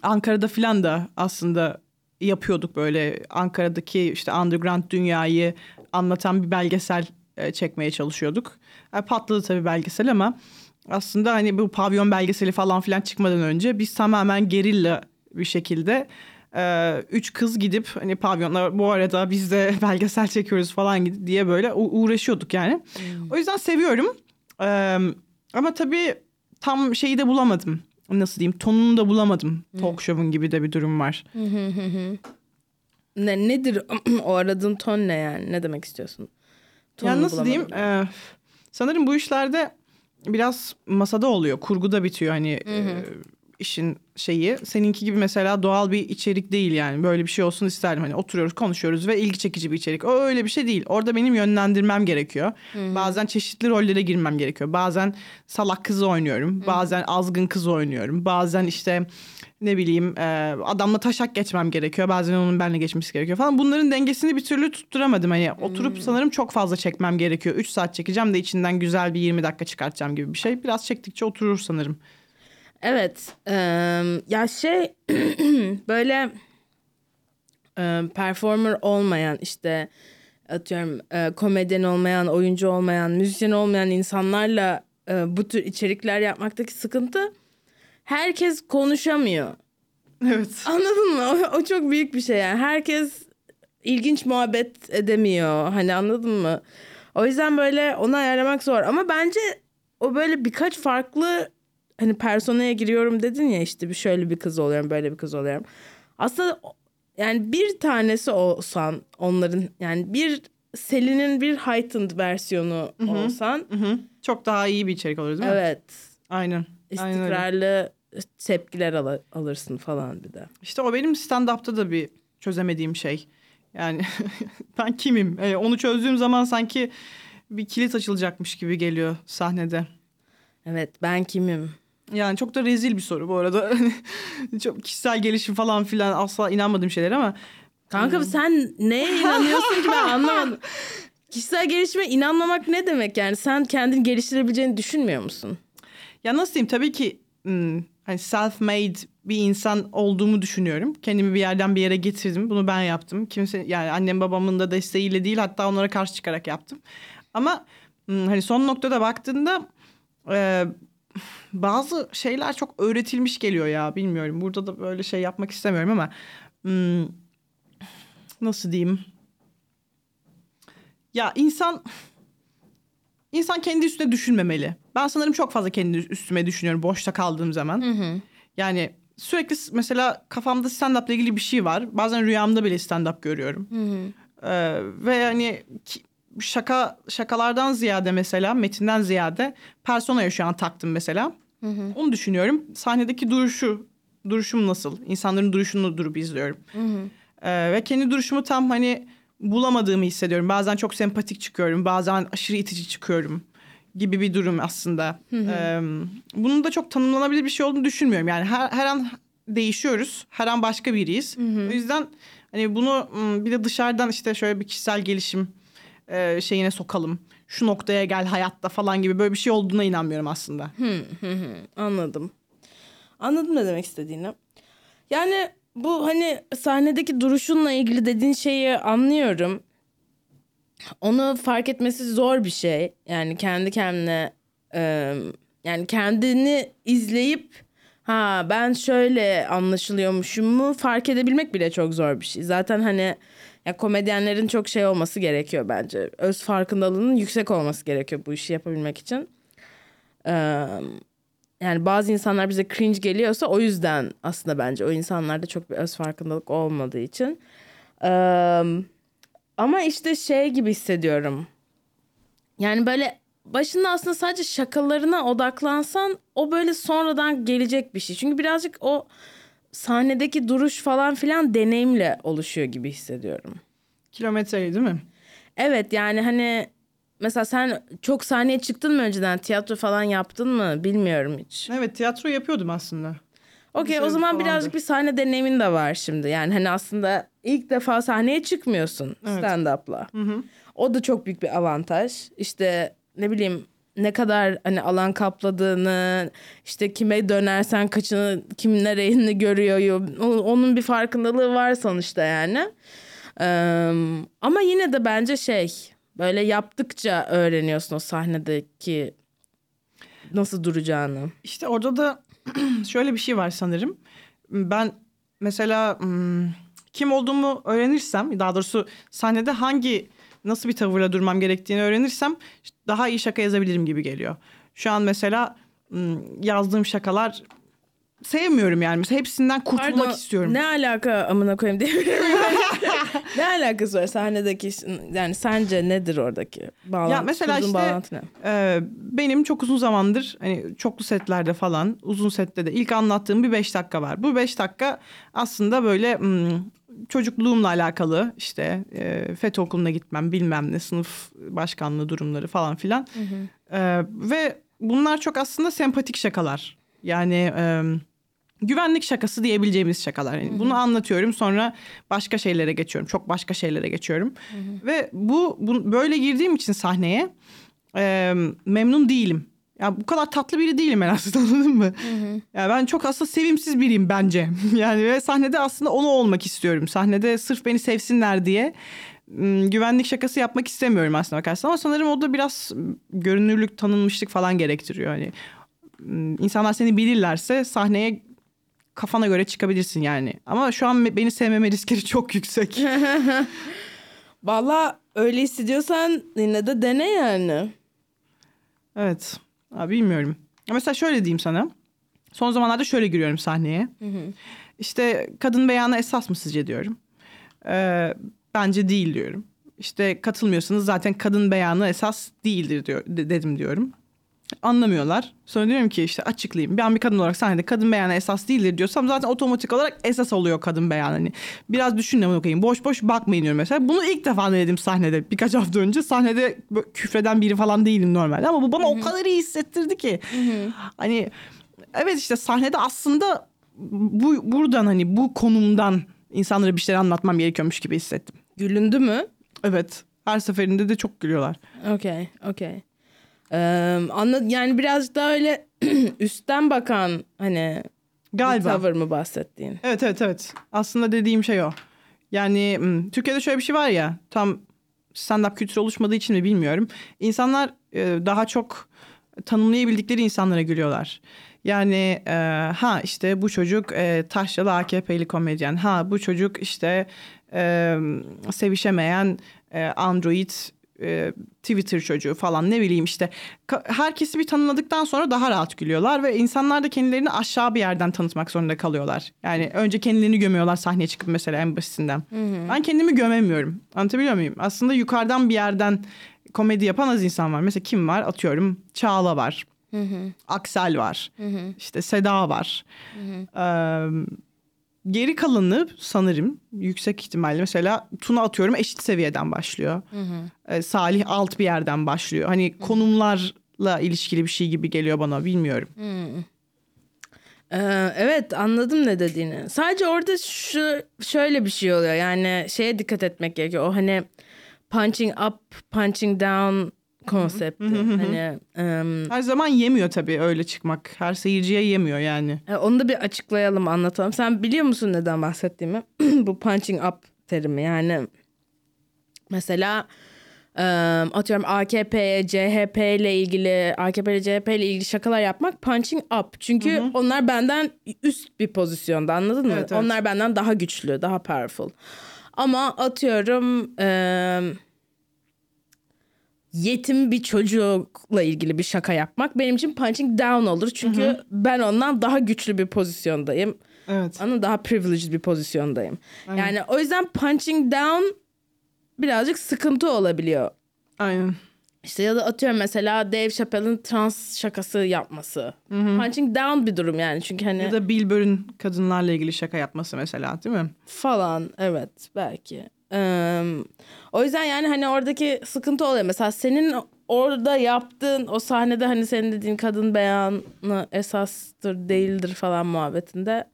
Speaker 2: Ankara'da filan da aslında yapıyorduk böyle Ankara'daki işte underground dünyayı anlatan bir belgesel e, çekmeye çalışıyorduk. E, patladı tabii belgesel ama aslında hani bu pavyon belgeseli falan filan çıkmadan önce biz tamamen gerilla bir şekilde e, üç kız gidip hani pavyonlar bu arada biz de belgesel çekiyoruz falan diye böyle uğraşıyorduk yani. O yüzden seviyorum. E, ama tabii tam şeyi de bulamadım. Nasıl diyeyim tonunu da bulamadım. Talk show'un gibi de bir durum var.
Speaker 1: Ne nedir o aradığın ton ne yani? Ne demek istiyorsun?
Speaker 2: Yani
Speaker 1: Tonunu
Speaker 2: nasıl diyeyim? e, sanırım bu işlerde biraz masada oluyor. Kurguda bitiyor hani e, işin şeyi. Seninki gibi mesela doğal bir içerik değil yani. Böyle bir şey olsun isterdim. Hani oturuyoruz, konuşuyoruz ve ilgi çekici bir içerik. O öyle bir şey değil. Orada benim yönlendirmem gerekiyor. Bazen çeşitli rollere girmem gerekiyor. Bazen salak kızı oynuyorum. Bazen azgın kız oynuyorum. Bazen işte ne bileyim e, adamla taşak geçmem gerekiyor. Bazen onun benimle geçmesi gerekiyor falan. Bunların dengesini bir türlü tutturamadım. Hani oturup sanırım çok fazla çekmem gerekiyor. 3 saat çekeceğim de içinden güzel bir 20 dakika çıkartacağım gibi bir şey. Biraz çektikçe oturur sanırım.
Speaker 1: Evet. eee, ya şey böyle eee, performer olmayan işte atıyorum eee, komedyen olmayan, oyuncu olmayan, müzisyen olmayan insanlarla eee, bu tür içerikler yapmaktaki sıkıntı herkes konuşamıyor.
Speaker 2: Evet.
Speaker 1: Anladın mı? O, o çok büyük bir şey yani. Herkes ilginç muhabbet edemiyor. Hani anladın mı? O yüzden böyle onu ayarlamak zor. Ama bence o böyle birkaç farklı hani personaya giriyorum dedin ya işte bir şöyle bir kız oluyorum böyle bir kız oluyorum. Aslında yani bir tanesi olsan onların yani bir Selin'in bir heightened versiyonu olsan
Speaker 2: Hı hı. Çok daha iyi bir içerik olur değil mi?
Speaker 1: evet
Speaker 2: Aynen. Aynen
Speaker 1: istikrarlı tepkiler al- alırsın falan bir de.
Speaker 2: İşte o benim stand-up'ta da bir çözemediğim şey. Yani ben kimim? Ee, onu çözdüğüm zaman sanki bir kilit açılacakmış gibi geliyor sahnede.
Speaker 1: Evet ben kimim?
Speaker 2: Yani çok da rezil bir soru bu arada. çok kişisel gelişim falan filan asla inanmadığım şeyler ama
Speaker 1: Kanka sen neye inanıyorsun ki ben anlamadım. Kişisel gelişime inanmamak ne demek yani? Sen kendini geliştirebileceğini düşünmüyor musun?
Speaker 2: ya nasıl diyeyim tabii ki hmm, hani self-made bir insan olduğumu düşünüyorum. Kendimi bir yerden bir yere getirdim. Bunu ben yaptım. Kimse yani annem babamın da desteğiyle değil hatta onlara karşı çıkarak yaptım. Ama hmm, hani son noktada baktığında e, bazı şeyler çok öğretilmiş geliyor ya bilmiyorum. Burada da böyle şey yapmak istemiyorum ama hmm, nasıl diyeyim? Ya insan insan kendi üstüne düşünmemeli. Ben sanırım çok fazla kendi üstüme düşünüyorum boşta kaldığım zaman. Yani sürekli mesela kafamda stand-up'la ilgili bir şey var. Bazen rüyamda bile stand-up görüyorum. Ee, ve hani ki- şaka şakalardan ziyade mesela metinden ziyade personaya şu an taktım mesela. Onu düşünüyorum. Sahnedeki duruşu duruşum nasıl? İnsanların duruşunu durup izliyorum. Ee, ve kendi duruşumu tam hani bulamadığımı hissediyorum. Bazen çok sempatik çıkıyorum, bazen aşırı itici çıkıyorum gibi bir durum aslında. Ee, bunun da çok tanımlanabilir bir şey olduğunu düşünmüyorum. Yani her, her an değişiyoruz, her an başka biriyiz. O yüzden hani bunu bir de dışarıdan işte şöyle bir kişisel gelişim e, şeyine sokalım. Şu noktaya gel hayatta falan gibi böyle bir şey olduğuna inanmıyorum aslında.
Speaker 1: Anladım. Anladım ne demek istediğini. Yani bu hani sahnedeki duruşunla ilgili dediğin şeyi anlıyorum. Onu fark etmesi zor bir şey. Yani kendi kendine yani kendini izleyip ha ben şöyle anlaşılıyormuşum mu fark edebilmek bile çok zor bir şey. Zaten hani ya komedyenlerin çok şey olması gerekiyor bence. Öz farkındalığının yüksek olması gerekiyor bu işi yapabilmek için. Eee yani bazı insanlar bize cringe geliyorsa o yüzden aslında bence o insanlarda çok bir öz farkındalık olmadığı için. Eee, ama işte şey gibi hissediyorum. Yani böyle başında aslında sadece şakalarına odaklansan o böyle sonradan gelecek bir şey. Çünkü birazcık o sahnedeki duruş falan filan deneyimle oluşuyor gibi hissediyorum.
Speaker 2: Kilometreyi değil mi?
Speaker 1: Evet yani hani mesela sen çok sahneye çıktın mı önceden tiyatro falan yaptın mı bilmiyorum hiç.
Speaker 2: Evet tiyatro yapıyordum aslında.
Speaker 1: Okey o zaman
Speaker 2: falandı.
Speaker 1: birazcık bir sahne deneyimin de var şimdi. Yani hani aslında ilk defa sahneye çıkmıyorsun
Speaker 2: Evet.
Speaker 1: stand-up'la. O da çok büyük bir avantaj. İşte ne bileyim ne kadar hani alan kapladığını, işte kime dönersen kaçını, kim nereyini görüyor. Onun bir farkındalığı var sonuçta yani. Eee, ama yine de bence şey böyle yaptıkça öğreniyorsun o sahnedeki nasıl duracağını.
Speaker 2: İşte orada da şöyle bir şey var sanırım. Ben mesela kim olduğumu öğrenirsem, daha doğrusu sahnede hangi nasıl bir tavırla durmam gerektiğini öğrenirsem daha iyi şaka yazabilirim gibi geliyor. Şu an mesela yazdığım şakalar sevmiyorum yani. Mesela hepsinden kurtulmak
Speaker 1: Pardon,
Speaker 2: istiyorum.
Speaker 1: Ne alaka amına koyayım diyebilirim. ne alakası var sahnedeki yani sence nedir oradaki bağlantı?
Speaker 2: Ya mesela
Speaker 1: kurduğun
Speaker 2: işte-
Speaker 1: bağlantı ne?
Speaker 2: Ee, benim çok uzun zamandır hani çoklu setlerde falan uzun sette de ilk anlattığım bir beş dakika var. Bu beş dakika aslında böyle çocukluğumla alakalı işte e, FETÖ okuluna gitmem bilmem ne sınıf başkanlığı durumları falan filan. Ee, ve bunlar çok aslında sempatik şakalar. Yani e, güvenlik şakası diyebileceğimiz şakalar. Yani bunu anlatıyorum sonra başka şeylere geçiyorum. Çok başka şeylere geçiyorum. Ve bu, bu böyle girdiğim için sahneye e, memnun değilim. Ya bu kadar tatlı biri değilim ben aslında anladın mı? Ya ben çok aslında sevimsiz biriyim bence. Yani ve sahnede aslında onu olmak istiyorum. Sahnede sırf beni sevsinler diye güvenlik şakası yapmak istemiyorum aslında bakarsan. Ama sanırım o da biraz görünürlük, tanınmışlık falan gerektiriyor. Hani insanlar seni bilirlerse sahneye kafana göre çıkabilirsin yani. Ama şu an beni sevmeme riskleri çok yüksek.
Speaker 1: Valla öyle hissediyorsan yine de dene yani.
Speaker 2: Evet. Abi bilmiyorum. Mesela şöyle diyeyim sana. Son zamanlarda şöyle giriyorum sahneye. İşte kadın beyanı esas mı sizce diyorum. Ee, bence değil diyorum. İşte katılmıyorsanız zaten kadın beyanı esas değildir diyor, de- dedim diyorum. Anlamıyorlar. Sonra diyorum ki işte açıklayayım. Ben bir kadın olarak sahnede kadın beyanı esas değildir diyorsam zaten otomatik olarak esas oluyor kadın beyanı. Hani biraz düşünün okuyayım. Boş boş bakmayın diyorum mesela. Bunu ilk defa denedim sahnede. Birkaç hafta önce sahnede küfreden biri falan değilim normalde. Ama bu bana o kadar iyi hissettirdi ki. Hani evet işte sahnede aslında bu buradan hani bu konumdan insanlara bir şeyler anlatmam gerekiyormuş gibi hissettim.
Speaker 1: Gülündü mü?
Speaker 2: Evet. Her seferinde de çok gülüyorlar.
Speaker 1: Okey, okey. Ee, anla, yani biraz daha öyle üstten bakan hani bir
Speaker 2: Galiba.
Speaker 1: tavır mı bahsettiğin?
Speaker 2: Evet evet evet. Aslında dediğim şey o. Yani hmm, Türkiye'de şöyle bir şey var ya. Tam stand-up kültürü oluşmadığı için mi bilmiyorum. İnsanlar e, daha çok tanımlayabildikleri insanlara gülüyorlar. Yani e, ha işte bu çocuk e, taşralı AKP'li komedyen. Ha bu çocuk işte e, sevişemeyen e, Android e, Twitter çocuğu falan ne bileyim işte herkesi bir tanımladıktan sonra daha rahat gülüyorlar ve insanlar da kendilerini aşağı bir yerden tanıtmak zorunda kalıyorlar. Yani önce kendilerini gömüyorlar sahneye çıkıp mesela en basitinden. Ben kendimi gömemiyorum. Anlatabiliyor muyum? Aslında yukarıdan bir yerden komedi yapan az insan var. Mesela kim var? Atıyorum Çağla var. Aksel var. İşte Seda var. Ee, geri kalanı sanırım yüksek ihtimalle mesela Tuna atıyorum eşit seviyeden başlıyor. Ee, Salih alt bir yerden başlıyor. Hani konumlarla ilişkili bir şey gibi geliyor bana bilmiyorum.
Speaker 1: Ee, evet anladım ne dediğini. Sadece orada şu şöyle bir şey oluyor. Yani şeye dikkat etmek gerekiyor. O hani punching up, punching down konsepti. hani em,
Speaker 2: Her zaman yemiyor tabii öyle çıkmak. Her seyirciye yemiyor yani.
Speaker 1: e, onu da bir açıklayalım, anlatalım. Sen biliyor musun neden bahsettiğimi? Bu punching up terimi yani mesela em, atıyorum AKP'ye, CHP ile ilgili, AKP ile CHP ile ilgili şakalar yapmak punching up. Çünkü onlar benden üst bir pozisyonda anladın mı?
Speaker 2: Evet, evet.
Speaker 1: Onlar benden daha güçlü, daha powerful. Ama atıyorum em, yetim bir çocukla ilgili bir şaka yapmak benim için punching down olur. Çünkü ben ondan daha güçlü bir pozisyondayım.
Speaker 2: Evet.
Speaker 1: Anladın daha privileged bir pozisyondayım. Yani o yüzden punching down birazcık sıkıntı olabiliyor.
Speaker 2: Aynen.
Speaker 1: İşte ya da atıyorum mesela Dave Chappelle'ın trans şakası yapması. Punching down bir durum yani çünkü hani
Speaker 2: Ya da Bill Burr'ün kadınlarla ilgili şaka yapması mesela değil mi?
Speaker 1: falan evet belki. O yüzden yani hani oradaki sıkıntı oluyor. Mesela senin orada yaptığın o sahnede hani senin dediğin kadın beyanı esastır değildir falan muhabbetinde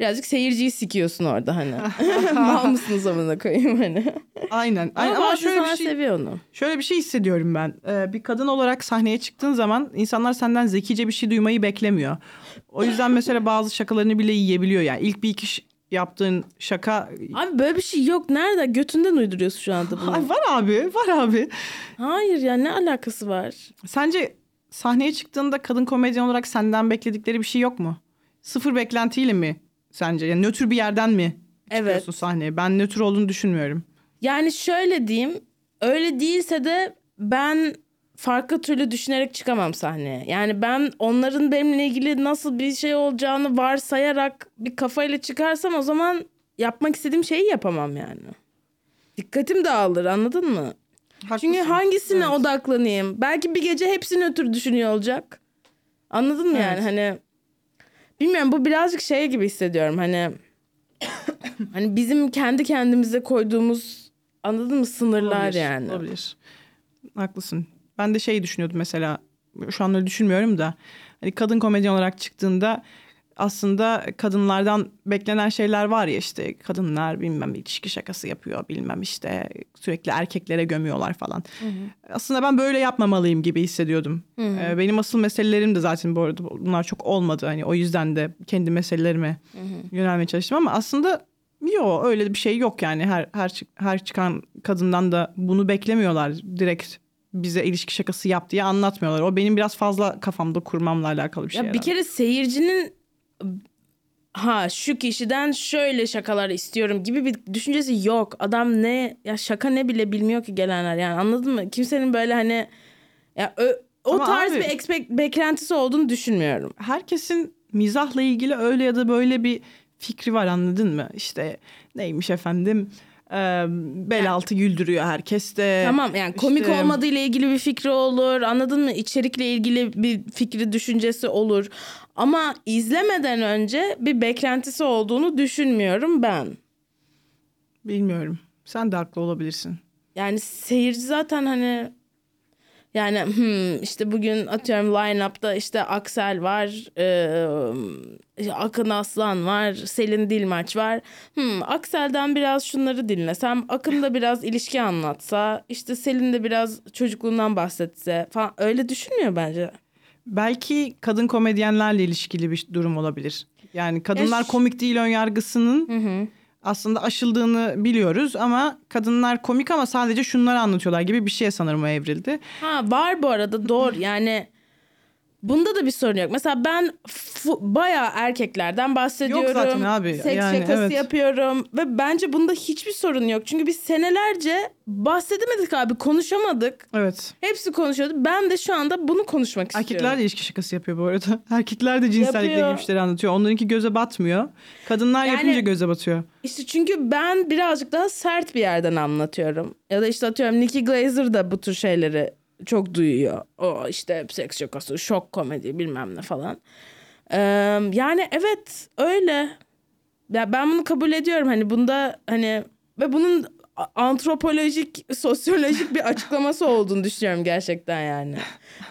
Speaker 1: birazcık seyirciyi sikiyorsun orada hani. Mal mısınız amına koyayım hani.
Speaker 2: Aynen.
Speaker 1: Ama.
Speaker 2: Ama şöyle bir şey
Speaker 1: seviyor onu.
Speaker 2: Şöyle bir şey hissediyorum ben. Ee, bir kadın olarak sahneye çıktığın zaman insanlar senden zekice bir şey duymayı beklemiyor. O yüzden mesela bazı şakalarını bile yiyebiliyor. Yani ilk bir iki yaptığın şaka...
Speaker 1: Abi böyle bir şey yok. Nerede? Götünden uyduruyorsun şu anda bunu.
Speaker 2: Ay var abi, var abi.
Speaker 1: Hayır ya ne alakası var?
Speaker 2: Sence sahneye çıktığında kadın komedyen olarak senden bekledikleri bir şey yok mu? Sıfır beklentiyle mi sence? Yani nötr bir yerden mi
Speaker 1: Evet.
Speaker 2: çıkıyorsun sahneye? Ben nötr olduğunu düşünmüyorum.
Speaker 1: Yani şöyle diyeyim. Öyle değilse de ben farklı türlü düşünerek çıkamam sahneye. Yani ben onların benimle ilgili nasıl bir şey olacağını varsayarak bir kafayla çıkarsam o zaman yapmak istediğim şeyi yapamam yani. Dikkatim dağılır anladın mı? Çünkü
Speaker 2: Haklısın.
Speaker 1: hangisine
Speaker 2: Evet.
Speaker 1: odaklanayım? Belki bir gece hepsini ötür düşünüyor olacak. Anladın mı yani
Speaker 2: Evet.
Speaker 1: hani bilmiyorum bu birazcık şey gibi hissediyorum hani hani bizim kendi kendimize koyduğumuz anladın mı sınırlar
Speaker 2: Olabilir,
Speaker 1: yani.
Speaker 2: Olabilir. Haklısın. Ben de şey düşünüyordum mesela. Şu an öyle düşünmüyorum da. Hani kadın komedyen olarak çıktığında aslında kadınlardan beklenen şeyler var ya işte kadınlar bilmem ilişki şakası yapıyor bilmem işte sürekli erkeklere gömüyorlar falan. Aslında ben böyle yapmamalıyım gibi hissediyordum. Ee, benim asıl meselelerim de zaten bu arada bunlar çok olmadı. Hani o yüzden de kendi meselelerime yönelmeye çalıştım ama aslında yok öyle bir şey yok yani her her her çıkan kadından da bunu beklemiyorlar direkt bize ilişki şakası yap diye anlatmıyorlar. O benim biraz fazla kafamda kurmamla alakalı bir şey.
Speaker 1: Ya bir kere seyircinin ha şu kişiden şöyle şakalar istiyorum gibi bir düşüncesi yok. Adam ne ya şaka ne bile bilmiyor ki gelenler yani anladın mı? Kimsenin böyle hani ya ö- o
Speaker 2: Ama
Speaker 1: tarz
Speaker 2: abi-
Speaker 1: bir expect, beklentisi olduğunu düşünmüyorum.
Speaker 2: herkesin mizahla ilgili öyle ya da böyle bir fikri var anladın mı? İşte neymiş efendim Ee, bel altı güldürüyor herkes de.
Speaker 1: Tamam yani komik
Speaker 2: İşte-
Speaker 1: olmadığı ile ilgili bir fikri olur. Anladın mı? İçerikle ilgili bir fikri, düşüncesi olur. Ama izlemeden önce bir beklentisi olduğunu düşünmüyorum ben.
Speaker 2: Bilmiyorum. Sen de haklı olabilirsin.
Speaker 1: Yani seyirci zaten hani yani hmm, işte bugün atıyorum line-up'ta işte Aksel var, e, Akın Aslan var, Selin Dilmaç var. Hmm, Aksel'den biraz şunları dinlesem, Akın da biraz ilişki anlatsa, işte Selin de biraz çocukluğundan bahsetse falan öyle düşünmüyor bence.
Speaker 2: Belki kadın komedyenlerle ilişkili bir durum olabilir. Yani kadınlar
Speaker 1: Ya ş-
Speaker 2: komik değil ön yargısının aslında aşıldığını biliyoruz ama kadınlar komik ama sadece şunları anlatıyorlar gibi bir şeye sanırım evrildi.
Speaker 1: Ha var bu arada doğru yani bunda da bir sorun yok. Mesela ben bayağı erkeklerden bahsediyorum.
Speaker 2: Yok zaten abi,
Speaker 1: Seks
Speaker 2: yani
Speaker 1: şakası
Speaker 2: evet.
Speaker 1: yapıyorum ve bence bunda hiçbir sorun yok. Çünkü biz senelerce bahsedemedik abi konuşamadık.
Speaker 2: Evet.
Speaker 1: Hepsi konuşuyordu. Ben de şu anda bunu konuşmak istiyorum.
Speaker 2: Erkekler de ilişki şakası yapıyor bu arada. Erkekler de cinsellikle ilgili şeyler anlatıyor. Onlarınki göze batmıyor. Kadınlar
Speaker 1: Yani-
Speaker 2: yapınca göze batıyor.
Speaker 1: İşte çünkü ben birazcık daha sert bir yerden anlatıyorum. Ya da işte atıyorum Nikki Glazer da bu tür şeyleri çok duyuyor. O işte seks şakası, şok komedi bilmem ne falan. Ee, yani evet öyle. Ya ben bunu kabul ediyorum hani bunda hani ve bunun antropolojik, sosyolojik bir açıklaması olduğunu düşünüyorum gerçekten yani.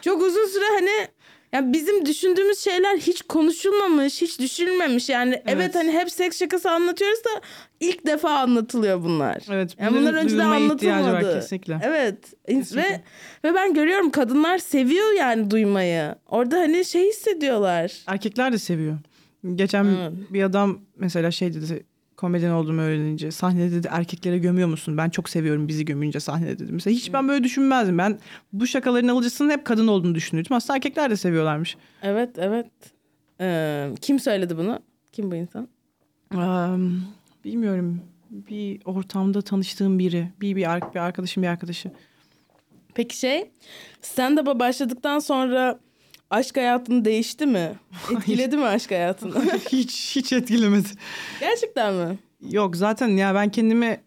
Speaker 1: Çok uzun süre hani ya bizim düşündüğümüz şeyler hiç konuşulmamış, hiç düşünülmemiş. Yani evet, hani hep seks şakası anlatıyoruz da ilk defa anlatılıyor bunlar.
Speaker 2: Evet.
Speaker 1: Yani bunlar önceden
Speaker 2: ihtiyacı var
Speaker 1: anlatılmadı.
Speaker 2: kesinlikle.
Speaker 1: Evet.
Speaker 2: Kesinlikle.
Speaker 1: Ve ve ben görüyorum kadınlar seviyor yani duymayı. Orada hani şey hissediyorlar.
Speaker 2: Erkekler de seviyor. Geçen
Speaker 1: Evet.
Speaker 2: bir adam mesela şey dedi komedyen olduğumu öğrenince sahnede dedi erkeklere gömüyor musun? Ben çok seviyorum bizi gömünce sahnede dedi. Mesela hiç ben böyle düşünmezdim. Ben bu şakaların alıcısının hep kadın olduğunu düşünürdüm. Aslında erkekler de seviyorlarmış.
Speaker 1: Evet, evet. Ee, kim söyledi bunu? Kim bu insan?
Speaker 2: Eee, bilmiyorum. Bir ortamda tanıştığım biri. Bir, bir, bir arkadaşım bir arkadaşı.
Speaker 1: Peki şey, stand-up'a başladıktan sonra aşk hayatın değişti mi? Etkiledi mi aşk hayatını?
Speaker 2: hiç hiç etkilemedi.
Speaker 1: Gerçekten mi?
Speaker 2: Yok zaten ya ben kendimi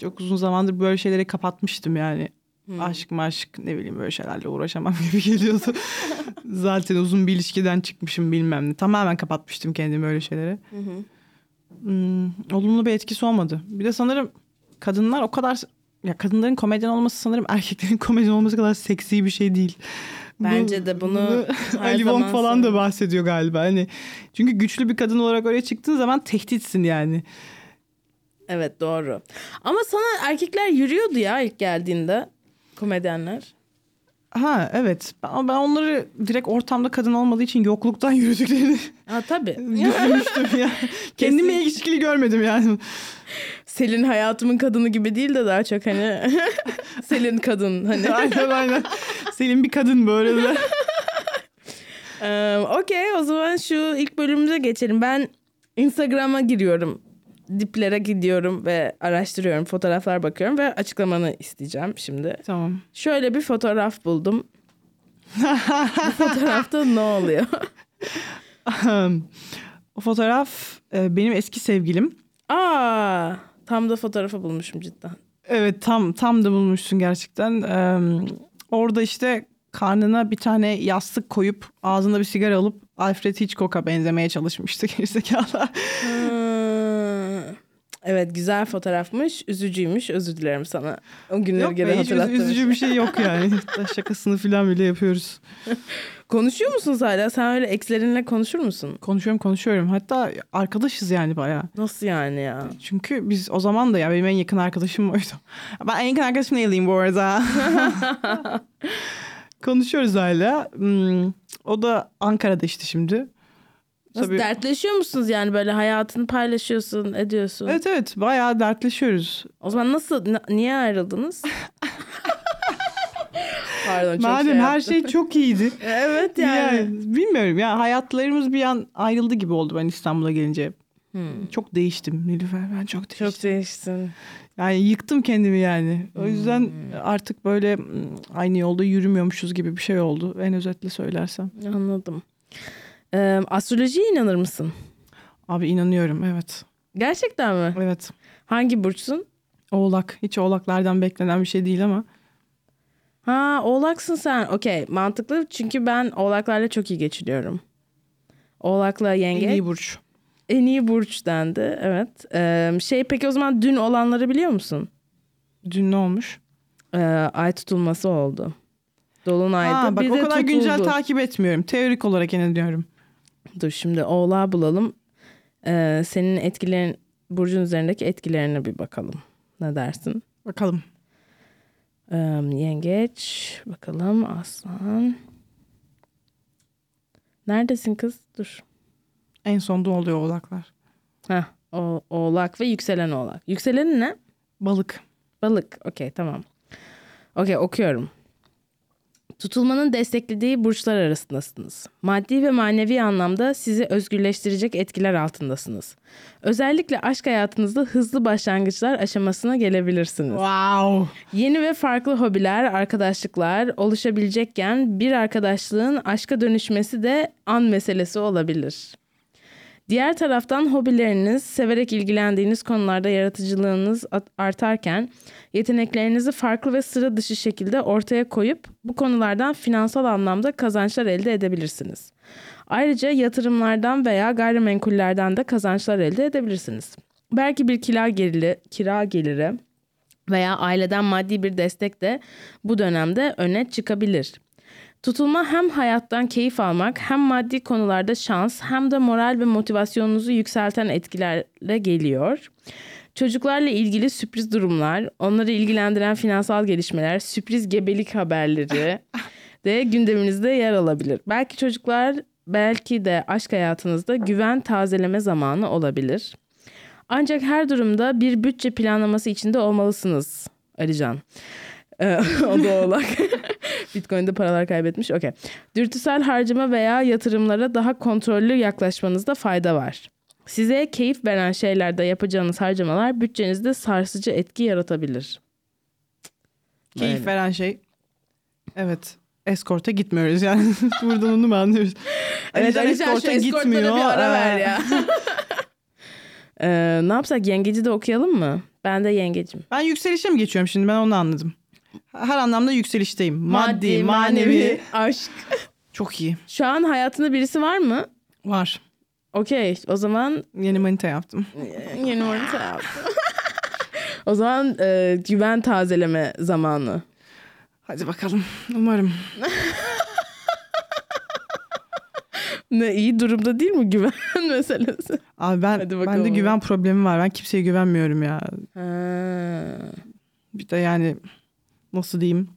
Speaker 2: çok uzun zamandır böyle şeylere kapatmıştım yani. Aşk maşk ne bileyim böyle şeylerle uğraşamam gibi geliyordu. zaten uzun bir ilişkiden çıkmışım bilmem ne. Tamamen kapatmıştım kendimi öyle şeylere. Hmm, olumlu bir etkisi olmadı. Bir de sanırım kadınlar o kadar ya kadınların komedyen olması sanırım erkeklerin komedyen olması kadar seksi bir şey değil.
Speaker 1: Bence de bunu
Speaker 2: Ali Wong falan da bahsediyor galiba. Hani çünkü güçlü bir kadın olarak oraya çıktığın zaman tehditsin yani.
Speaker 1: Evet doğru. Ama sana erkekler yürüyordu ya ilk geldiğinde. Komedyenler.
Speaker 2: Ha evet. Ama ben onları direkt ortamda kadın olmadığı için yokluktan yürüdüklerini
Speaker 1: Ha tabii.
Speaker 2: düşünmüştüm ya. Kendime ilişkili görmedim yani.
Speaker 1: Selin hayatımın kadını gibi değil de daha çok hani Selin kadın hani.
Speaker 2: aynen aynen. Selim bir kadın böyle de.
Speaker 1: Okey o zaman şu ilk bölümümüze geçelim. Ben Instagram'a giriyorum. Diplere gidiyorum ve araştırıyorum. Fotoğraflar bakıyorum ve açıklamanı isteyeceğim şimdi.
Speaker 2: Tamam.
Speaker 1: Şöyle bir fotoğraf buldum. Bu fotoğrafta ne oluyor?
Speaker 2: o fotoğraf benim eski sevgilim.
Speaker 1: Aa, tam da fotoğrafı bulmuşum cidden.
Speaker 2: Evet tam tam da bulmuşsun gerçekten. Ee, orada işte karnına bir tane yastık koyup ağzına bir sigara alıp Alfred Hitchcock'a benzemeye çalışmıştı gerizekalı.
Speaker 1: Hmm. Evet güzel fotoğrafmış. Üzücüymüş. Özür dilerim sana. O günleri
Speaker 2: yok
Speaker 1: gene
Speaker 2: üz-
Speaker 1: hatırlattığın
Speaker 2: üzücü bir şey yok yani. Şakasını falan bile yapıyoruz.
Speaker 1: Konuşuyor musunuz hala? Sen öyle ekslerinle konuşur musun?
Speaker 2: Konuşuyorum konuşuyorum. Hatta arkadaşız yani bayağı.
Speaker 1: Nasıl yani ya?
Speaker 2: Çünkü biz o zaman da ya benim en yakın arkadaşım oydu. Ben en yakın arkadaşım değilim bu arada. Konuşuyoruz hala. Hmm, o da Ankara'da işte şimdi.
Speaker 1: Nasıl
Speaker 2: Tabii-
Speaker 1: dertleşiyor musunuz yani böyle hayatını paylaşıyorsun, ediyorsun?
Speaker 2: Evet evet bayağı dertleşiyoruz.
Speaker 1: O zaman nasıl, n- niye ayrıldınız? Pardon çok
Speaker 2: Madem
Speaker 1: şey
Speaker 2: her
Speaker 1: yaptım.
Speaker 2: şey çok iyiydi.
Speaker 1: Evet yani.
Speaker 2: yani. bilmiyorum ya hayatlarımız bir an ayrıldı gibi oldu ben İstanbul'a gelince.
Speaker 1: Hmm.
Speaker 2: Çok değiştim Nilüfer ben çok değiştim.
Speaker 1: Çok değiştin.
Speaker 2: Yani yıktım kendimi yani. O yüzden
Speaker 1: Hmm.
Speaker 2: artık böyle aynı yolda yürümüyormuşuz gibi bir şey oldu. En özetle söylersem.
Speaker 1: Anladım. Ee, astrolojiye inanır mısın?
Speaker 2: Abi inanıyorum evet.
Speaker 1: Gerçekten mi?
Speaker 2: Evet.
Speaker 1: Hangi burçsun?
Speaker 2: Oğlak. Hiç oğlaklardan beklenen bir şey değil ama.
Speaker 1: Ha oğlaksın sen. Okey mantıklı çünkü ben oğlaklarla çok iyi geçiniyorum. Oğlakla yenge.
Speaker 2: En iyi burç.
Speaker 1: En iyi burç dendi. Evet. Ee, şey peki o zaman dün olanları biliyor musun?
Speaker 2: Dün ne olmuş?
Speaker 1: Ee, ay tutulması oldu. Dolunay'da
Speaker 2: Ha, bak
Speaker 1: bir
Speaker 2: o kadar
Speaker 1: tutuldu.
Speaker 2: güncel takip etmiyorum. Teorik olarak yine diyorum.
Speaker 1: Dur şimdi oğlağı bulalım. Ee, senin etkilerin burcun üzerindeki etkilerine bir bakalım. Ne dersin?
Speaker 2: Bakalım.
Speaker 1: Ee, yengeç. Bakalım aslan. Neredesin kız? Dur.
Speaker 2: En sonda oluyor oğlaklar.
Speaker 1: Heh, o, oğlak ve yükselen oğlak. Yükselenin ne?
Speaker 2: Balık.
Speaker 1: Balık. Okey tamam. Okey okuyorum. Tutulmanın desteklediği burçlar arasındasınız. Maddi ve manevi anlamda sizi özgürleştirecek etkiler altındasınız. Özellikle aşk hayatınızda hızlı başlangıçlar aşamasına gelebilirsiniz.
Speaker 2: Wow.
Speaker 1: Yeni ve farklı hobiler, arkadaşlıklar oluşabilecekken bir arkadaşlığın aşka dönüşmesi de an meselesi olabilir. Diğer taraftan hobileriniz, severek ilgilendiğiniz konularda yaratıcılığınız at- artarken yeteneklerinizi farklı ve sıra dışı şekilde ortaya koyup bu konulardan finansal anlamda kazançlar elde edebilirsiniz. Ayrıca yatırımlardan veya gayrimenkullerden de kazançlar elde edebilirsiniz. Belki bir kira geliri, kira geliri veya aileden maddi bir destek de bu dönemde öne çıkabilir. Tutulma hem hayattan keyif almak hem maddi konularda şans hem de moral ve motivasyonunuzu yükselten etkilerle geliyor. Çocuklarla ilgili sürpriz durumlar, onları ilgilendiren finansal gelişmeler, sürpriz gebelik haberleri de gündeminizde yer alabilir. Belki çocuklar belki de aşk hayatınızda güven tazeleme zamanı olabilir. Ancak her durumda bir bütçe planlaması içinde olmalısınız Alican. Ee, o da oğlak. Bitcoin'de paralar kaybetmiş. Okey. Dürtüsel harcama veya yatırımlara daha kontrollü yaklaşmanızda fayda var. Size keyif veren şeylerde yapacağınız harcamalar bütçenizde sarsıcı etki yaratabilir.
Speaker 2: Keyif
Speaker 1: Böyle.
Speaker 2: veren şey. Evet. Eskorta gitmiyoruz yani. Buradan onu mu anlıyoruz?
Speaker 1: Evet
Speaker 2: Alican
Speaker 1: şu eskortlara bir ara ver ya. Ee, ne yapsak yengeci de okuyalım mı? Ben de yengecim.
Speaker 2: Ben yükselişe mi geçiyorum şimdi ben onu anladım. Her anlamda yükselişteyim. Maddi, manevi.
Speaker 1: aşk.
Speaker 2: Çok iyi.
Speaker 1: Şu an hayatında birisi var mı?
Speaker 2: Var.
Speaker 1: Okey o zaman
Speaker 2: Yeni manita yaptım.
Speaker 1: yeni manita yaptım. o zaman e, güven tazeleme zamanı.
Speaker 2: Hadi bakalım. Umarım.
Speaker 1: Ne iyi durumda değil mi güven meselesi?
Speaker 2: Abi ben bende güven problemi var. Ben kimseye güvenmiyorum ya.
Speaker 1: Ha.
Speaker 2: Bir de yani nasıl diyeyim?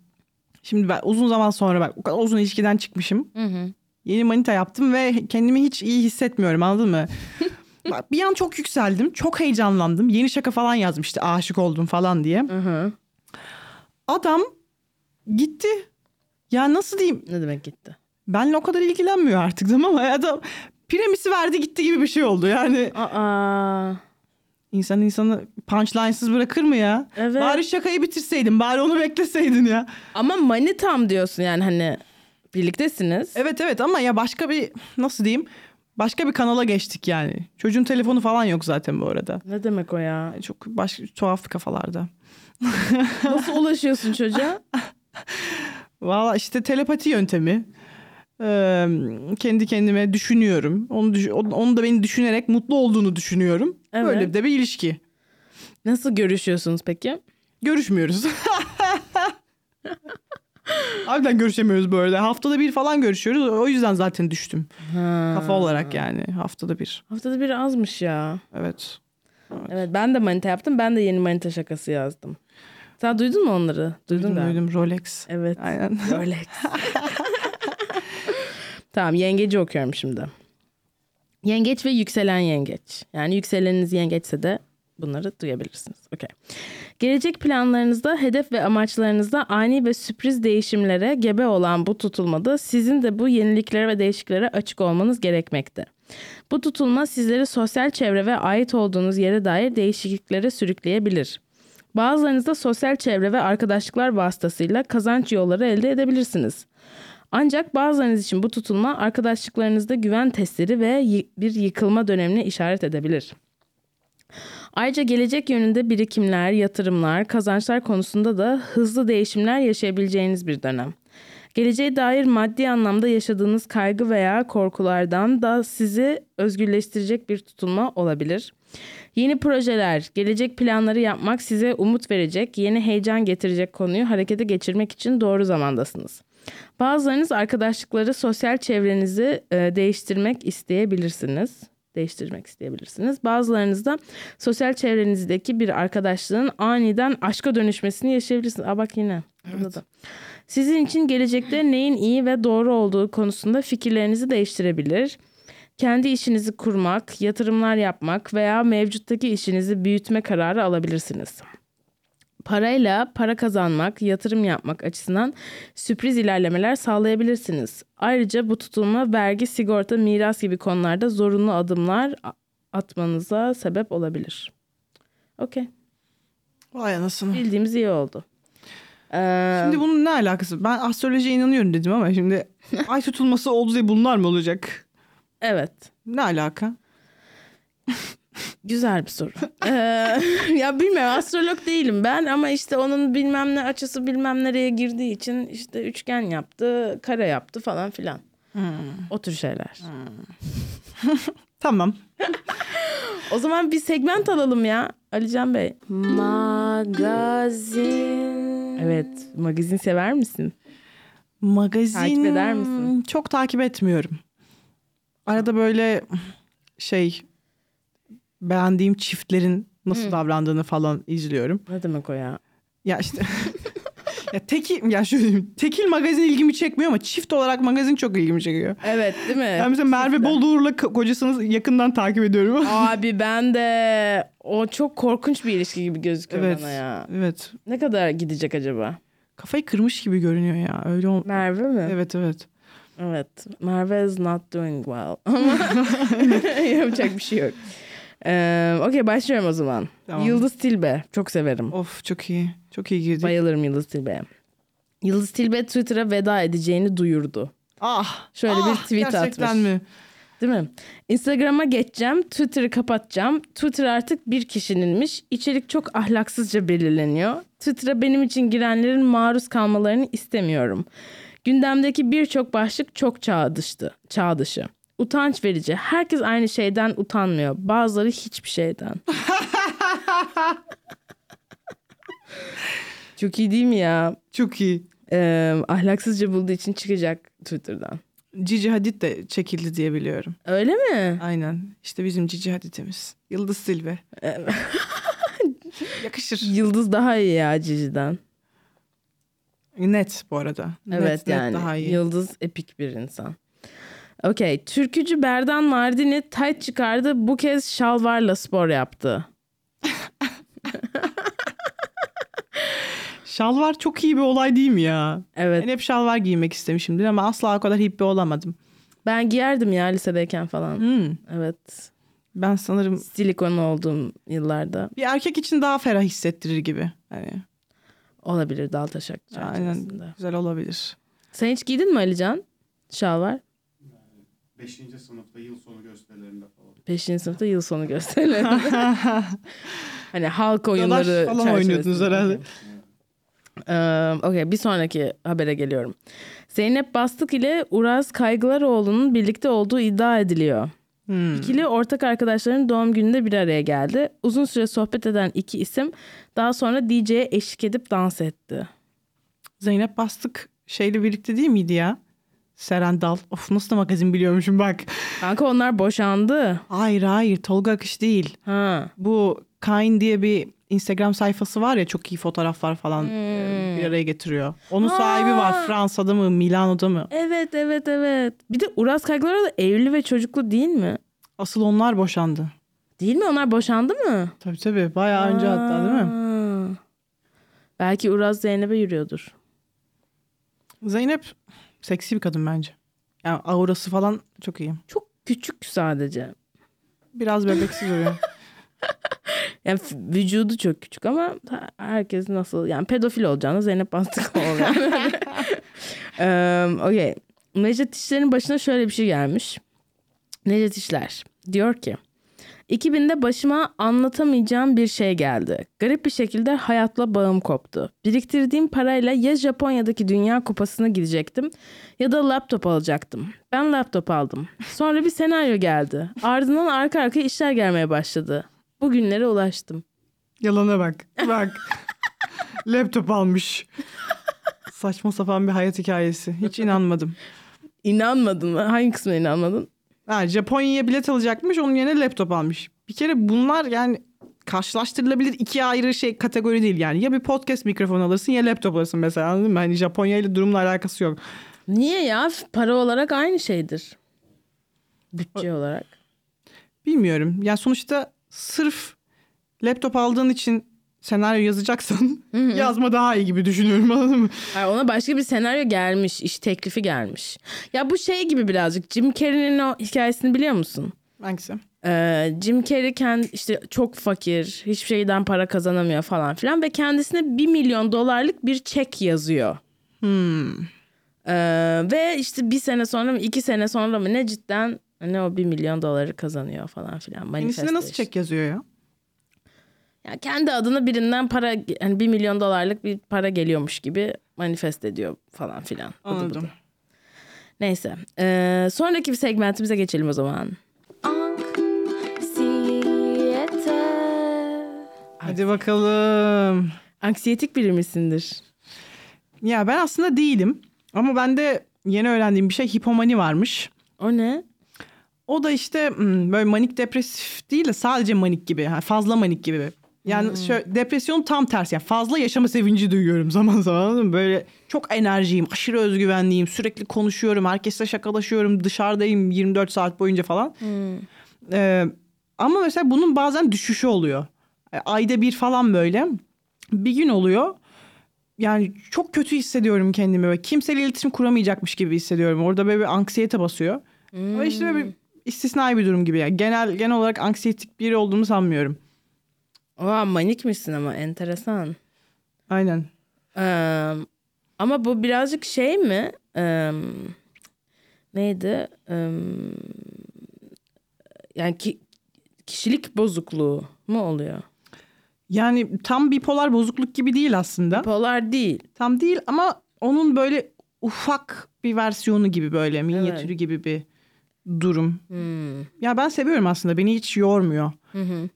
Speaker 2: Şimdi ben uzun zaman sonra bak o kadar uzun ilişkiden çıkmışım.
Speaker 1: Hı hı.
Speaker 2: Yeni manita yaptım ve kendimi hiç iyi hissetmiyorum anladın mı? Bak, bir an çok yükseldim. Çok heyecanlandım. Yeni şaka falan yazdım işte aşık oldum falan diye.
Speaker 1: Hı hı.
Speaker 2: Adam gitti. Ya nasıl diyeyim?
Speaker 1: Ne demek gitti?
Speaker 2: Benle o kadar ilgilenmiyor artık tamam mı? Adam premisi verdi gitti gibi bir şey oldu. Yani
Speaker 1: Aa.
Speaker 2: İnsan insanı punchline'sız bırakır mı ya?
Speaker 1: Evet.
Speaker 2: Bari şakayı bitirseydin. Bari onu bekleseydin ya.
Speaker 1: Ama manitam diyorsun yani hani birliktesiniz.
Speaker 2: Evet evet ama ya başka bir nasıl diyeyim? Başka bir kanala geçtik yani. Çocuğun telefonu falan yok zaten bu arada.
Speaker 1: Ne demek o ya?
Speaker 2: Çok baş, tuhaf kafalarda.
Speaker 1: Nasıl ulaşıyorsun çocuğa?
Speaker 2: Valla işte telepati yöntemi. Ee, kendi kendime düşünüyorum. Onu, düş- onu da beni düşünerek mutlu olduğunu düşünüyorum.
Speaker 1: Evet.
Speaker 2: Böyle de bir ilişki.
Speaker 1: Nasıl görüşüyorsunuz peki?
Speaker 2: Görüşmüyoruz. Harbiden görüşemiyoruz böyle. Haftada bir falan görüşüyoruz. O yüzden zaten düştüm.
Speaker 1: Ha.
Speaker 2: Kafa olarak yani haftada bir.
Speaker 1: Haftada bir azmış ya.
Speaker 2: Evet.
Speaker 1: Evet ben de manita yaptım. Ben de yeni manita şakası yazdım. Sen duydun mu onları? Duydun
Speaker 2: Duydum, duydum Rolex.
Speaker 1: Evet.
Speaker 2: Aynen.
Speaker 1: Rolex. tamam yengeci okuyorum şimdi. Yengeç ve yükselen yengeç. Yani yükseleniniz yengeçse de bunları duyabilirsiniz. Okey. Gelecek planlarınızda, hedef ve amaçlarınızda ani ve sürpriz değişimlere gebe olan bu tutulmada sizin de bu yeniliklere ve değişikliklere açık olmanız gerekmekte. Bu tutulma sizleri sosyal çevre ve ait olduğunuz yere dair değişikliklere sürükleyebilir. Bazılarınızda sosyal çevre ve arkadaşlıklar vasıtasıyla kazanç yolları elde edebilirsiniz. Ancak bazılarınız için bu tutulma arkadaşlıklarınızda güven testleri ve bir yıkılma dönemine işaret edebilir. Ayrıca gelecek yönünde birikimler, yatırımlar, kazançlar konusunda da hızlı değişimler yaşayabileceğiniz bir dönem. Geleceğe dair maddi anlamda yaşadığınız kaygı veya korkulardan da sizi özgürleştirecek bir tutulma olabilir. Yeni projeler, gelecek planları yapmak size umut verecek, yeni heyecan getirecek konuyu harekete geçirmek için doğru zamandasınız. Bazılarınız arkadaşlıkları, sosyal çevrenizi e, değiştirmek isteyebilirsiniz. Değiştirmek isteyebilirsiniz. Bazılarınız da sosyal çevrenizdeki bir arkadaşlığın aniden aşka dönüşmesini yaşayabilirsiniz. Aa bak yine. Burada da. Sizin için gelecekte neyin iyi ve doğru olduğu konusunda fikirlerinizi değiştirebilir. Kendi işinizi kurmak, yatırımlar yapmak veya mevcuttaki işinizi büyütme kararı alabilirsiniz. Parayla para kazanmak, yatırım yapmak açısından sürpriz ilerlemeler sağlayabilirsiniz. Ayrıca bu tutulma vergi, sigorta, miras gibi konularda zorunlu adımlar atmanıza sebep olabilir. Okey.
Speaker 2: Vay anasını.
Speaker 1: Bildiğimiz iyi oldu. Ee,
Speaker 2: Şimdi bunun ne alakası? Ben astrolojiye inanıyorum dedim ama şimdi ay tutulması oldu diye bunlar mı olacak?
Speaker 1: evet.
Speaker 2: Ne alaka?
Speaker 1: Güzel bir soru. Ee, ya bilmiyorum astrolog değilim ben ama işte onun bilmem ne açısı bilmem nereye girdiği için işte üçgen yaptı, kare yaptı falan filan. O tür şeyler.
Speaker 2: Tamam.
Speaker 1: O zaman bir segment alalım ya Alican Bey. Magazin. Evet, magazin sever misin?
Speaker 2: Magazin
Speaker 1: Takip eder misin?
Speaker 2: Çok takip etmiyorum. Arada böyle şey beğendiğim çiftlerin nasıl davrandığını falan izliyorum.
Speaker 1: Ne demek o ya?
Speaker 2: Ya işte ya tekil ya şöyle diyeyim, tekil magazin ilgimi çekmiyor ama çift olarak magazin çok ilgimi çekiyor.
Speaker 1: Evet değil mi?
Speaker 2: Ben mesela Merve Boluğur'la ko- kocasını yakından takip ediyorum.
Speaker 1: Abi ben de o çok korkunç bir ilişki gibi gözüküyor
Speaker 2: evet.
Speaker 1: bana ya.
Speaker 2: Evet.
Speaker 1: Ne kadar gidecek acaba?
Speaker 2: Kafayı kırmış gibi görünüyor ya. Öyle ol-
Speaker 1: Merve mi?
Speaker 2: Evet evet.
Speaker 1: Evet. Merve is not doing well. Ama yapacak bir şey yok. Ee, Okey başlıyorum o zaman.
Speaker 2: Tamam.
Speaker 1: Yıldız Tilbe. Çok severim.
Speaker 2: Of çok iyi. Çok iyi girdik.
Speaker 1: Bayılırım Yıldız Tilbe'ye. Yıldız Tilbe Twitter'a veda edeceğini duyurdu.
Speaker 2: ah.
Speaker 1: Şöyle
Speaker 2: ah,
Speaker 1: bir tweet
Speaker 2: gerçekten
Speaker 1: atmış.
Speaker 2: mi?
Speaker 1: Değil mi? Instagram'a geçeceğim. Twitter'ı kapatacağım. Twitter artık bir kişininmiş. İçerik çok ahlaksızca belirleniyor. Twitter'a benim için girenlerin maruz kalmalarını istemiyorum. Gündemdeki birçok başlık çok çağ dışı. Çağ dışı. Utanç verici. Herkes aynı şeyden utanmıyor. Bazıları hiçbir şeyden. çok iyi değil mi ya?
Speaker 2: Çok iyi.
Speaker 1: Ee, ahlaksızca bulduğu için çıkacak Twitter'dan.
Speaker 2: Cici Hadid de çekildi diye biliyorum.
Speaker 1: Öyle mi?
Speaker 2: Aynen. İşte bizim Cici Hadid'imiz. Yıldız Silve. Yakışır.
Speaker 1: Yıldız daha iyi ya Cici'den.
Speaker 2: Net bu arada. Net,
Speaker 1: Evet
Speaker 2: net
Speaker 1: yani
Speaker 2: daha iyi.
Speaker 1: Yıldız epik bir insan. Okey. Türkücü Berdan Mardini tight çıkardı. Bu kez şalvarla spor yaptı.
Speaker 2: Şalvar çok iyi bir olay değil mi ya?
Speaker 1: Evet.
Speaker 2: Ben hep şalvar giymek istemişimdir ama asla o kadar hippi olamadım.
Speaker 1: Ben giyerdim ya lisedeyken falan.
Speaker 2: Hmm.
Speaker 1: Evet.
Speaker 2: Ben sanırım
Speaker 1: Silikon olduğum yıllarda.
Speaker 2: bir erkek için daha ferah hissettirir gibi. Hani
Speaker 1: Olabilir Daltaşak
Speaker 2: aynen
Speaker 1: çerçevesinde.
Speaker 2: güzel olabilir.
Speaker 1: Sen hiç giydin mi Alican? Şalvar.
Speaker 3: Beşinci sınıfta yıl sonu gösterilerinde falan.
Speaker 1: Beşinci sınıfta yıl sonu gösterilerinde. hani halk oyunları
Speaker 2: Dadaş falan oynuyordunuz herhalde.
Speaker 1: Ee, Okey bir sonraki habere geliyorum. Zeynep Bastık ile Uraz Kaygılaroğlu'nun birlikte olduğu iddia ediliyor.
Speaker 2: Hmm.
Speaker 1: İkili ortak arkadaşların doğum gününde bir araya geldi. Uzun süre sohbet eden iki isim daha sonra DJ'ye eşlik edip dans etti.
Speaker 2: Zeynep Bastık şeyle birlikte değil miydi ya? Seren Dal. Of nasıl da magazin biliyormuşum bak.
Speaker 1: Kanka onlar boşandı.
Speaker 2: Hayır hayır Tolga Akış değil.
Speaker 1: Ha.
Speaker 2: Bu Kain diye bir Instagram sayfası var ya çok iyi fotoğraflar falan e, bir araya getiriyor. Onun sahibi var Fransa'da mı Milano'da mı?
Speaker 1: Evet evet evet. Bir de Uraz Kaygılaroğlu evli ve çocuklu değil mi?
Speaker 2: Asıl onlar boşandı.
Speaker 1: Değil mi? Onlar boşandı mı?
Speaker 2: Tabii tabii bayağı önce hatta değil mi?
Speaker 1: Belki Uraz Zeynep'e yürüyordur.
Speaker 2: Zeynep seksi bir kadın bence. Yani aurası falan çok iyi.
Speaker 1: Çok küçük sadece.
Speaker 2: Biraz bebeksiz duruyor.
Speaker 1: Yani vücudu çok küçük ama herkes nasıl yani pedofil olacağını Zeynep Bastık oluyor. um, Okey. Necdet İşler'in başına şöyle bir şey gelmiş. Necdet İşler diyor ki 2000'de başıma anlatamayacağım bir şey geldi. Garip bir şekilde hayatla bağım koptu. Biriktirdiğim parayla ya Japonya'daki Dünya Kupası'na gidecektim ya da laptop alacaktım. Ben laptop aldım. Sonra bir senaryo geldi. Ardından arka arkaya işler gelmeye başladı. Bugünlere ulaştım.
Speaker 2: Yalana bak. Bak. Laptop almış. Saçma sapan bir hayat hikayesi. Hiç inanmadım.
Speaker 1: İnanmadın mı? Hangi kısmına inanmadın?
Speaker 2: Ha, Japonya'ya bilet alacakmış onun yerine laptop almış. Bir kere bunlar yani karşılaştırılabilir iki ayrı şey kategori değil yani. Ya bir podcast mikrofon alırsın ya laptop alırsın mesela anladın mı? Hani Japonya ile durumla alakası yok.
Speaker 1: Niye ya? Para olarak aynı şeydir. Bütçe olarak.
Speaker 2: Bilmiyorum. Yani sonuçta sırf laptop aldığın için senaryo yazacaksan yazma daha iyi gibi düşünüyorum anladın mı?
Speaker 1: Hayır, ona başka bir senaryo gelmiş. iş teklifi gelmiş. Ya bu şey gibi birazcık. Jim Carrey'nin o hikayesini biliyor musun?
Speaker 2: Hangisi?
Speaker 1: Ee, Jim Carrey kendi işte çok fakir, hiçbir şeyden para kazanamıyor falan filan ve kendisine 1 milyon dolarlık bir çek yazıyor.
Speaker 2: Hmm.
Speaker 1: Ee, ve işte bir sene sonra mı iki sene sonra mı ne cidden ne o 1 milyon doları kazanıyor falan filan.
Speaker 2: Kendisine nasıl çek yazıyor ya?
Speaker 1: Yani kendi adına birinden para yani 1 milyon dolarlık bir para geliyormuş gibi manifest ediyor falan filan.
Speaker 2: Anladım.
Speaker 1: bıdı. Neyse. Ee, sonraki bir segmentimize geçelim o zaman.
Speaker 2: Hadi bakalım.
Speaker 1: Anksiyetik biri misindir?
Speaker 2: Ya ben aslında değilim. Ama bende yeni öğrendiğim bir şey hipomani varmış.
Speaker 1: O ne?
Speaker 2: O da işte hmm, böyle manik depresif değil de sadece manik gibi. Fazla manik gibi. Yani şöyle, depresyon tam tersi. Yani fazla yaşama sevinci duyuyorum zaman zaman. Böyle çok enerjiyim, aşırı özgüvenliyim. Sürekli konuşuyorum, herkesle şakalaşıyorum. Dışarıdayım 24 saat boyunca falan. Ee, ama mesela bunun bazen düşüşü oluyor. E, Ayda bir falan böyle. Bir gün oluyor. Yani çok kötü hissediyorum kendimi. Böyle kimseyle iletişim kuramayacakmış gibi hissediyorum. Orada böyle bir anksiyete basıyor. Ama işte böyle bir istisnai bir durum gibi. Yani genel genel olarak anksiyetik biri olduğumu sanmıyorum.
Speaker 1: Oha manik misin ama enteresan.
Speaker 2: Aynen.
Speaker 1: Ee, ama bu birazcık şey mi? Ee, neydi? Ee, yani ki, kişilik bozukluğu mu oluyor?
Speaker 2: Yani tam bipolar bozukluk gibi değil aslında.
Speaker 1: Polar değil.
Speaker 2: Tam değil ama onun böyle ufak bir versiyonu gibi böyle minyatürü
Speaker 1: Evet.
Speaker 2: gibi bir durum.
Speaker 1: Hmm.
Speaker 2: Ya ben seviyorum aslında. Beni hiç yormuyor.
Speaker 1: Hı hı.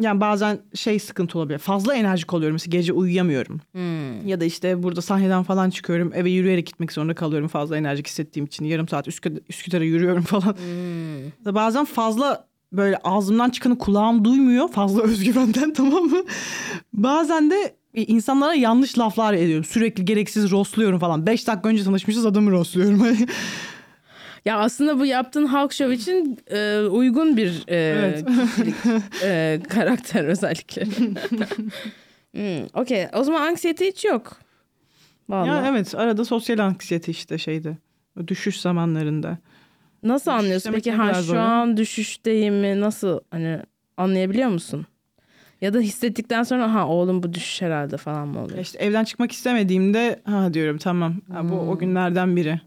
Speaker 2: Yani bazen şey sıkıntı olabilir. Fazla enerjik oluyorum. Mesela gece uyuyamıyorum.
Speaker 1: Hmm.
Speaker 2: Ya da işte burada sahneden falan çıkıyorum. Eve yürüyerek gitmek zorunda kalıyorum fazla enerjik hissettiğim için. Yarım saat Üsküdar, Üsküdar'a yürüyorum falan.
Speaker 1: Hmm.
Speaker 2: Bazen fazla böyle ağzımdan çıkanı kulağım duymuyor. Fazla özgüvenden tamam mı? Bazen de insanlara yanlış laflar ediyorum. Sürekli gereksiz rostluyorum falan. Beş dakika önce tanışmışız adamı rostluyorum.
Speaker 1: Ya aslında bu yaptığın halk show için e, uygun bir e,
Speaker 2: Evet.
Speaker 1: kişilik, e, karakter özellikle. hmm, Okey. O zaman anksiyete hiç yok. Vallahi.
Speaker 2: ya evet arada sosyal anksiyete işte şeyde. Düşüş zamanlarında.
Speaker 1: Nasıl anlıyorsun?
Speaker 2: demek
Speaker 1: Peki ha şu
Speaker 2: ya?
Speaker 1: an düşüşteyim mi? Nasıl hani anlayabiliyor musun? Ya da hissettikten sonra ha oğlum bu düşüş herhalde falan mı oluyor?
Speaker 2: İşte evden çıkmak istemediğimde ha diyorum tamam ha, bu o günlerden biri.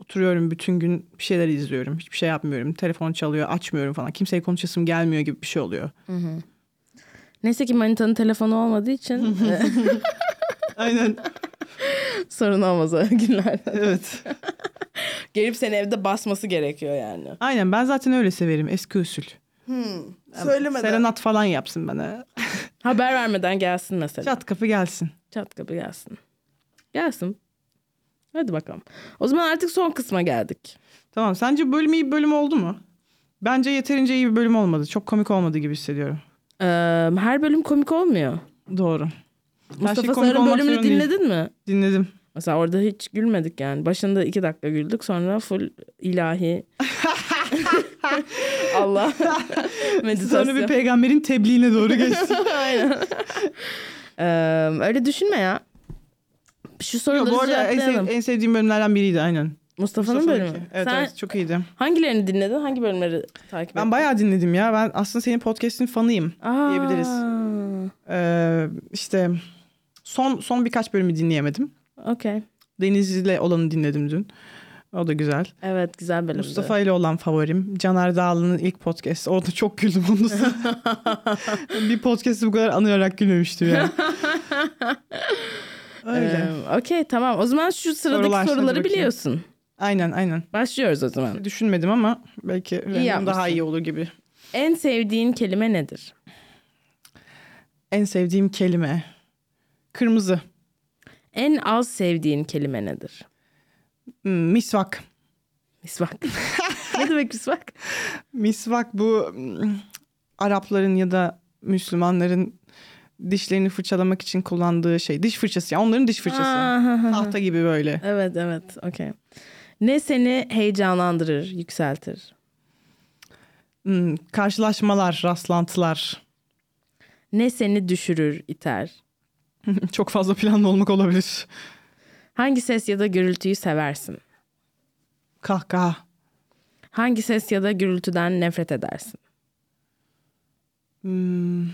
Speaker 2: Oturuyorum bütün gün bir şeyler izliyorum. Hiçbir şey yapmıyorum. Telefon çalıyor açmıyorum falan. Kimseye konuşasım gelmiyor gibi bir şey oluyor.
Speaker 1: Neyse ki manitanın telefonu olmadığı için e,
Speaker 2: Aynen.
Speaker 1: sorun olmaz o günlerde.
Speaker 2: evet.
Speaker 1: Gelip seni evde basması gerekiyor yani.
Speaker 2: Aynen ben zaten öyle severim eski usul.
Speaker 1: Söylemeden.
Speaker 2: Serenat falan yapsın bana.
Speaker 1: Haber vermeden gelsin mesela. Çat,
Speaker 2: Çat kapı gelsin.
Speaker 1: kapı gelsin. Gelsin. Hadi bakalım. O zaman artık son kısma geldik.
Speaker 2: Tamam sence bölüm iyi bir bölüm oldu mu? Bence yeterince iyi bir bölüm olmadı. Çok komik olmadı gibi hissediyorum.
Speaker 1: Ee, her bölüm komik olmuyor.
Speaker 2: Doğru. Her şey
Speaker 1: Mustafa Sarı'nın
Speaker 2: olmak
Speaker 1: bölümünü
Speaker 2: değil.
Speaker 1: dinledin mi?
Speaker 2: Dinledim.
Speaker 1: Mesela orada hiç gülmedik yani. Başında iki dakika güldük sonra full ilahi. Allah. Meditasyon.
Speaker 2: Sonra bir peygamberin tebliğine doğru geçti.
Speaker 1: Aynen. Ee, öyle düşünme ya. Şu soruları
Speaker 2: bu arada en, sev- en sevdiğim bölümlerden biriydi aynen.
Speaker 1: Mustafa'nın
Speaker 2: Mustafa'nınki.
Speaker 1: bölümü.
Speaker 2: Evet,
Speaker 1: Sen
Speaker 2: evet çok iyiydi.
Speaker 1: hangilerini dinledin? Hangi bölümleri takip ettin?
Speaker 2: Ben bayağı dinledim ya. Ben aslında senin podcast'in fanıyım.
Speaker 1: Aa.
Speaker 2: diyebiliriz. Ee, işte son son birkaç bölümü dinleyemedim.
Speaker 1: Okey.
Speaker 2: Deniz'le olanı dinledim dün. O da güzel.
Speaker 1: Evet güzel bölümdü.
Speaker 2: Mustafa ile olan favorim. Caner Dağlı'nın ilk podcast. Orada çok güldüm onun Bir podcast'ı bu kadar anıyarak gülmemiştim yani. Öyle.
Speaker 1: Ee, Okey tamam. O zaman şu sıradaki
Speaker 2: Sorular,
Speaker 1: soruları biliyorsun.
Speaker 2: Aynen aynen.
Speaker 1: Başlıyoruz o zaman.
Speaker 2: Düşünmedim ama belki
Speaker 1: yapmışsın.
Speaker 2: daha iyi olur gibi.
Speaker 1: En sevdiğin kelime nedir?
Speaker 2: En sevdiğim kelime. Kırmızı.
Speaker 1: En az sevdiğin kelime nedir?
Speaker 2: Hmm, misvak.
Speaker 1: Misvak. ne demek misvak?
Speaker 2: Misvak bu hmm, Arapların ya da Müslümanların dişlerini fırçalamak için kullandığı şey. Diş fırçası. ya onların diş fırçası. Tahta gibi böyle.
Speaker 1: evet evet okey. Ne seni heyecanlandırır, yükseltir?
Speaker 2: Hmm, karşılaşmalar, rastlantılar.
Speaker 1: Ne seni düşürür, iter?
Speaker 2: Çok fazla planlı olmak olabilir.
Speaker 1: Hangi ses ya da gürültüyü seversin?
Speaker 2: Kahkaha.
Speaker 1: Hangi ses ya da gürültüden nefret edersin?
Speaker 2: Hmm,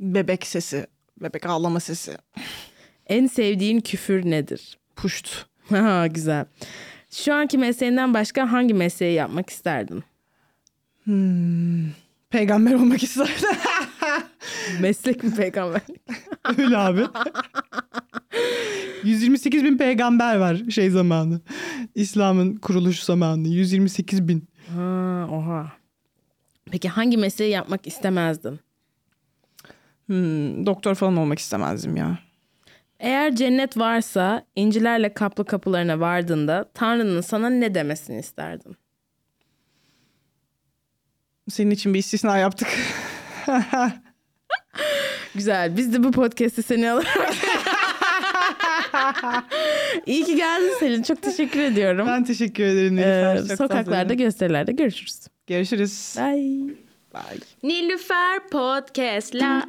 Speaker 2: bebek sesi. Bebek ağlama sesi.
Speaker 1: En sevdiğin küfür nedir?
Speaker 2: Puşt.
Speaker 1: Ha güzel. Şu anki mesleğinden başka hangi mesleği yapmak isterdin?
Speaker 2: Hmm, peygamber olmak isterdim.
Speaker 1: Meslek mi peygamber?
Speaker 2: Öyle abi. 128 bin peygamber var şey zamanı. İslam'ın kuruluş zamanı. 128 bin.
Speaker 1: Ha, oha. Peki hangi mesleği yapmak istemezdin?
Speaker 2: Hmm, doktor falan olmak istemezdim ya.
Speaker 1: Eğer cennet varsa incilerle kaplı kapılarına vardığında Tanrı'nın sana ne demesini isterdin?
Speaker 2: Senin için bir istisna yaptık.
Speaker 1: Güzel. Biz de bu podcast'i seni alarak... İyi ki geldin Selin. Çok teşekkür ediyorum.
Speaker 2: ben teşekkür ederim.
Speaker 1: Ee.
Speaker 2: Çok
Speaker 1: sokaklarda,
Speaker 2: tatlı.
Speaker 1: gösterilerde görüşürüz.
Speaker 2: Görüşürüz.
Speaker 1: Bye.
Speaker 2: Bye.
Speaker 1: Nilüfer Podcast la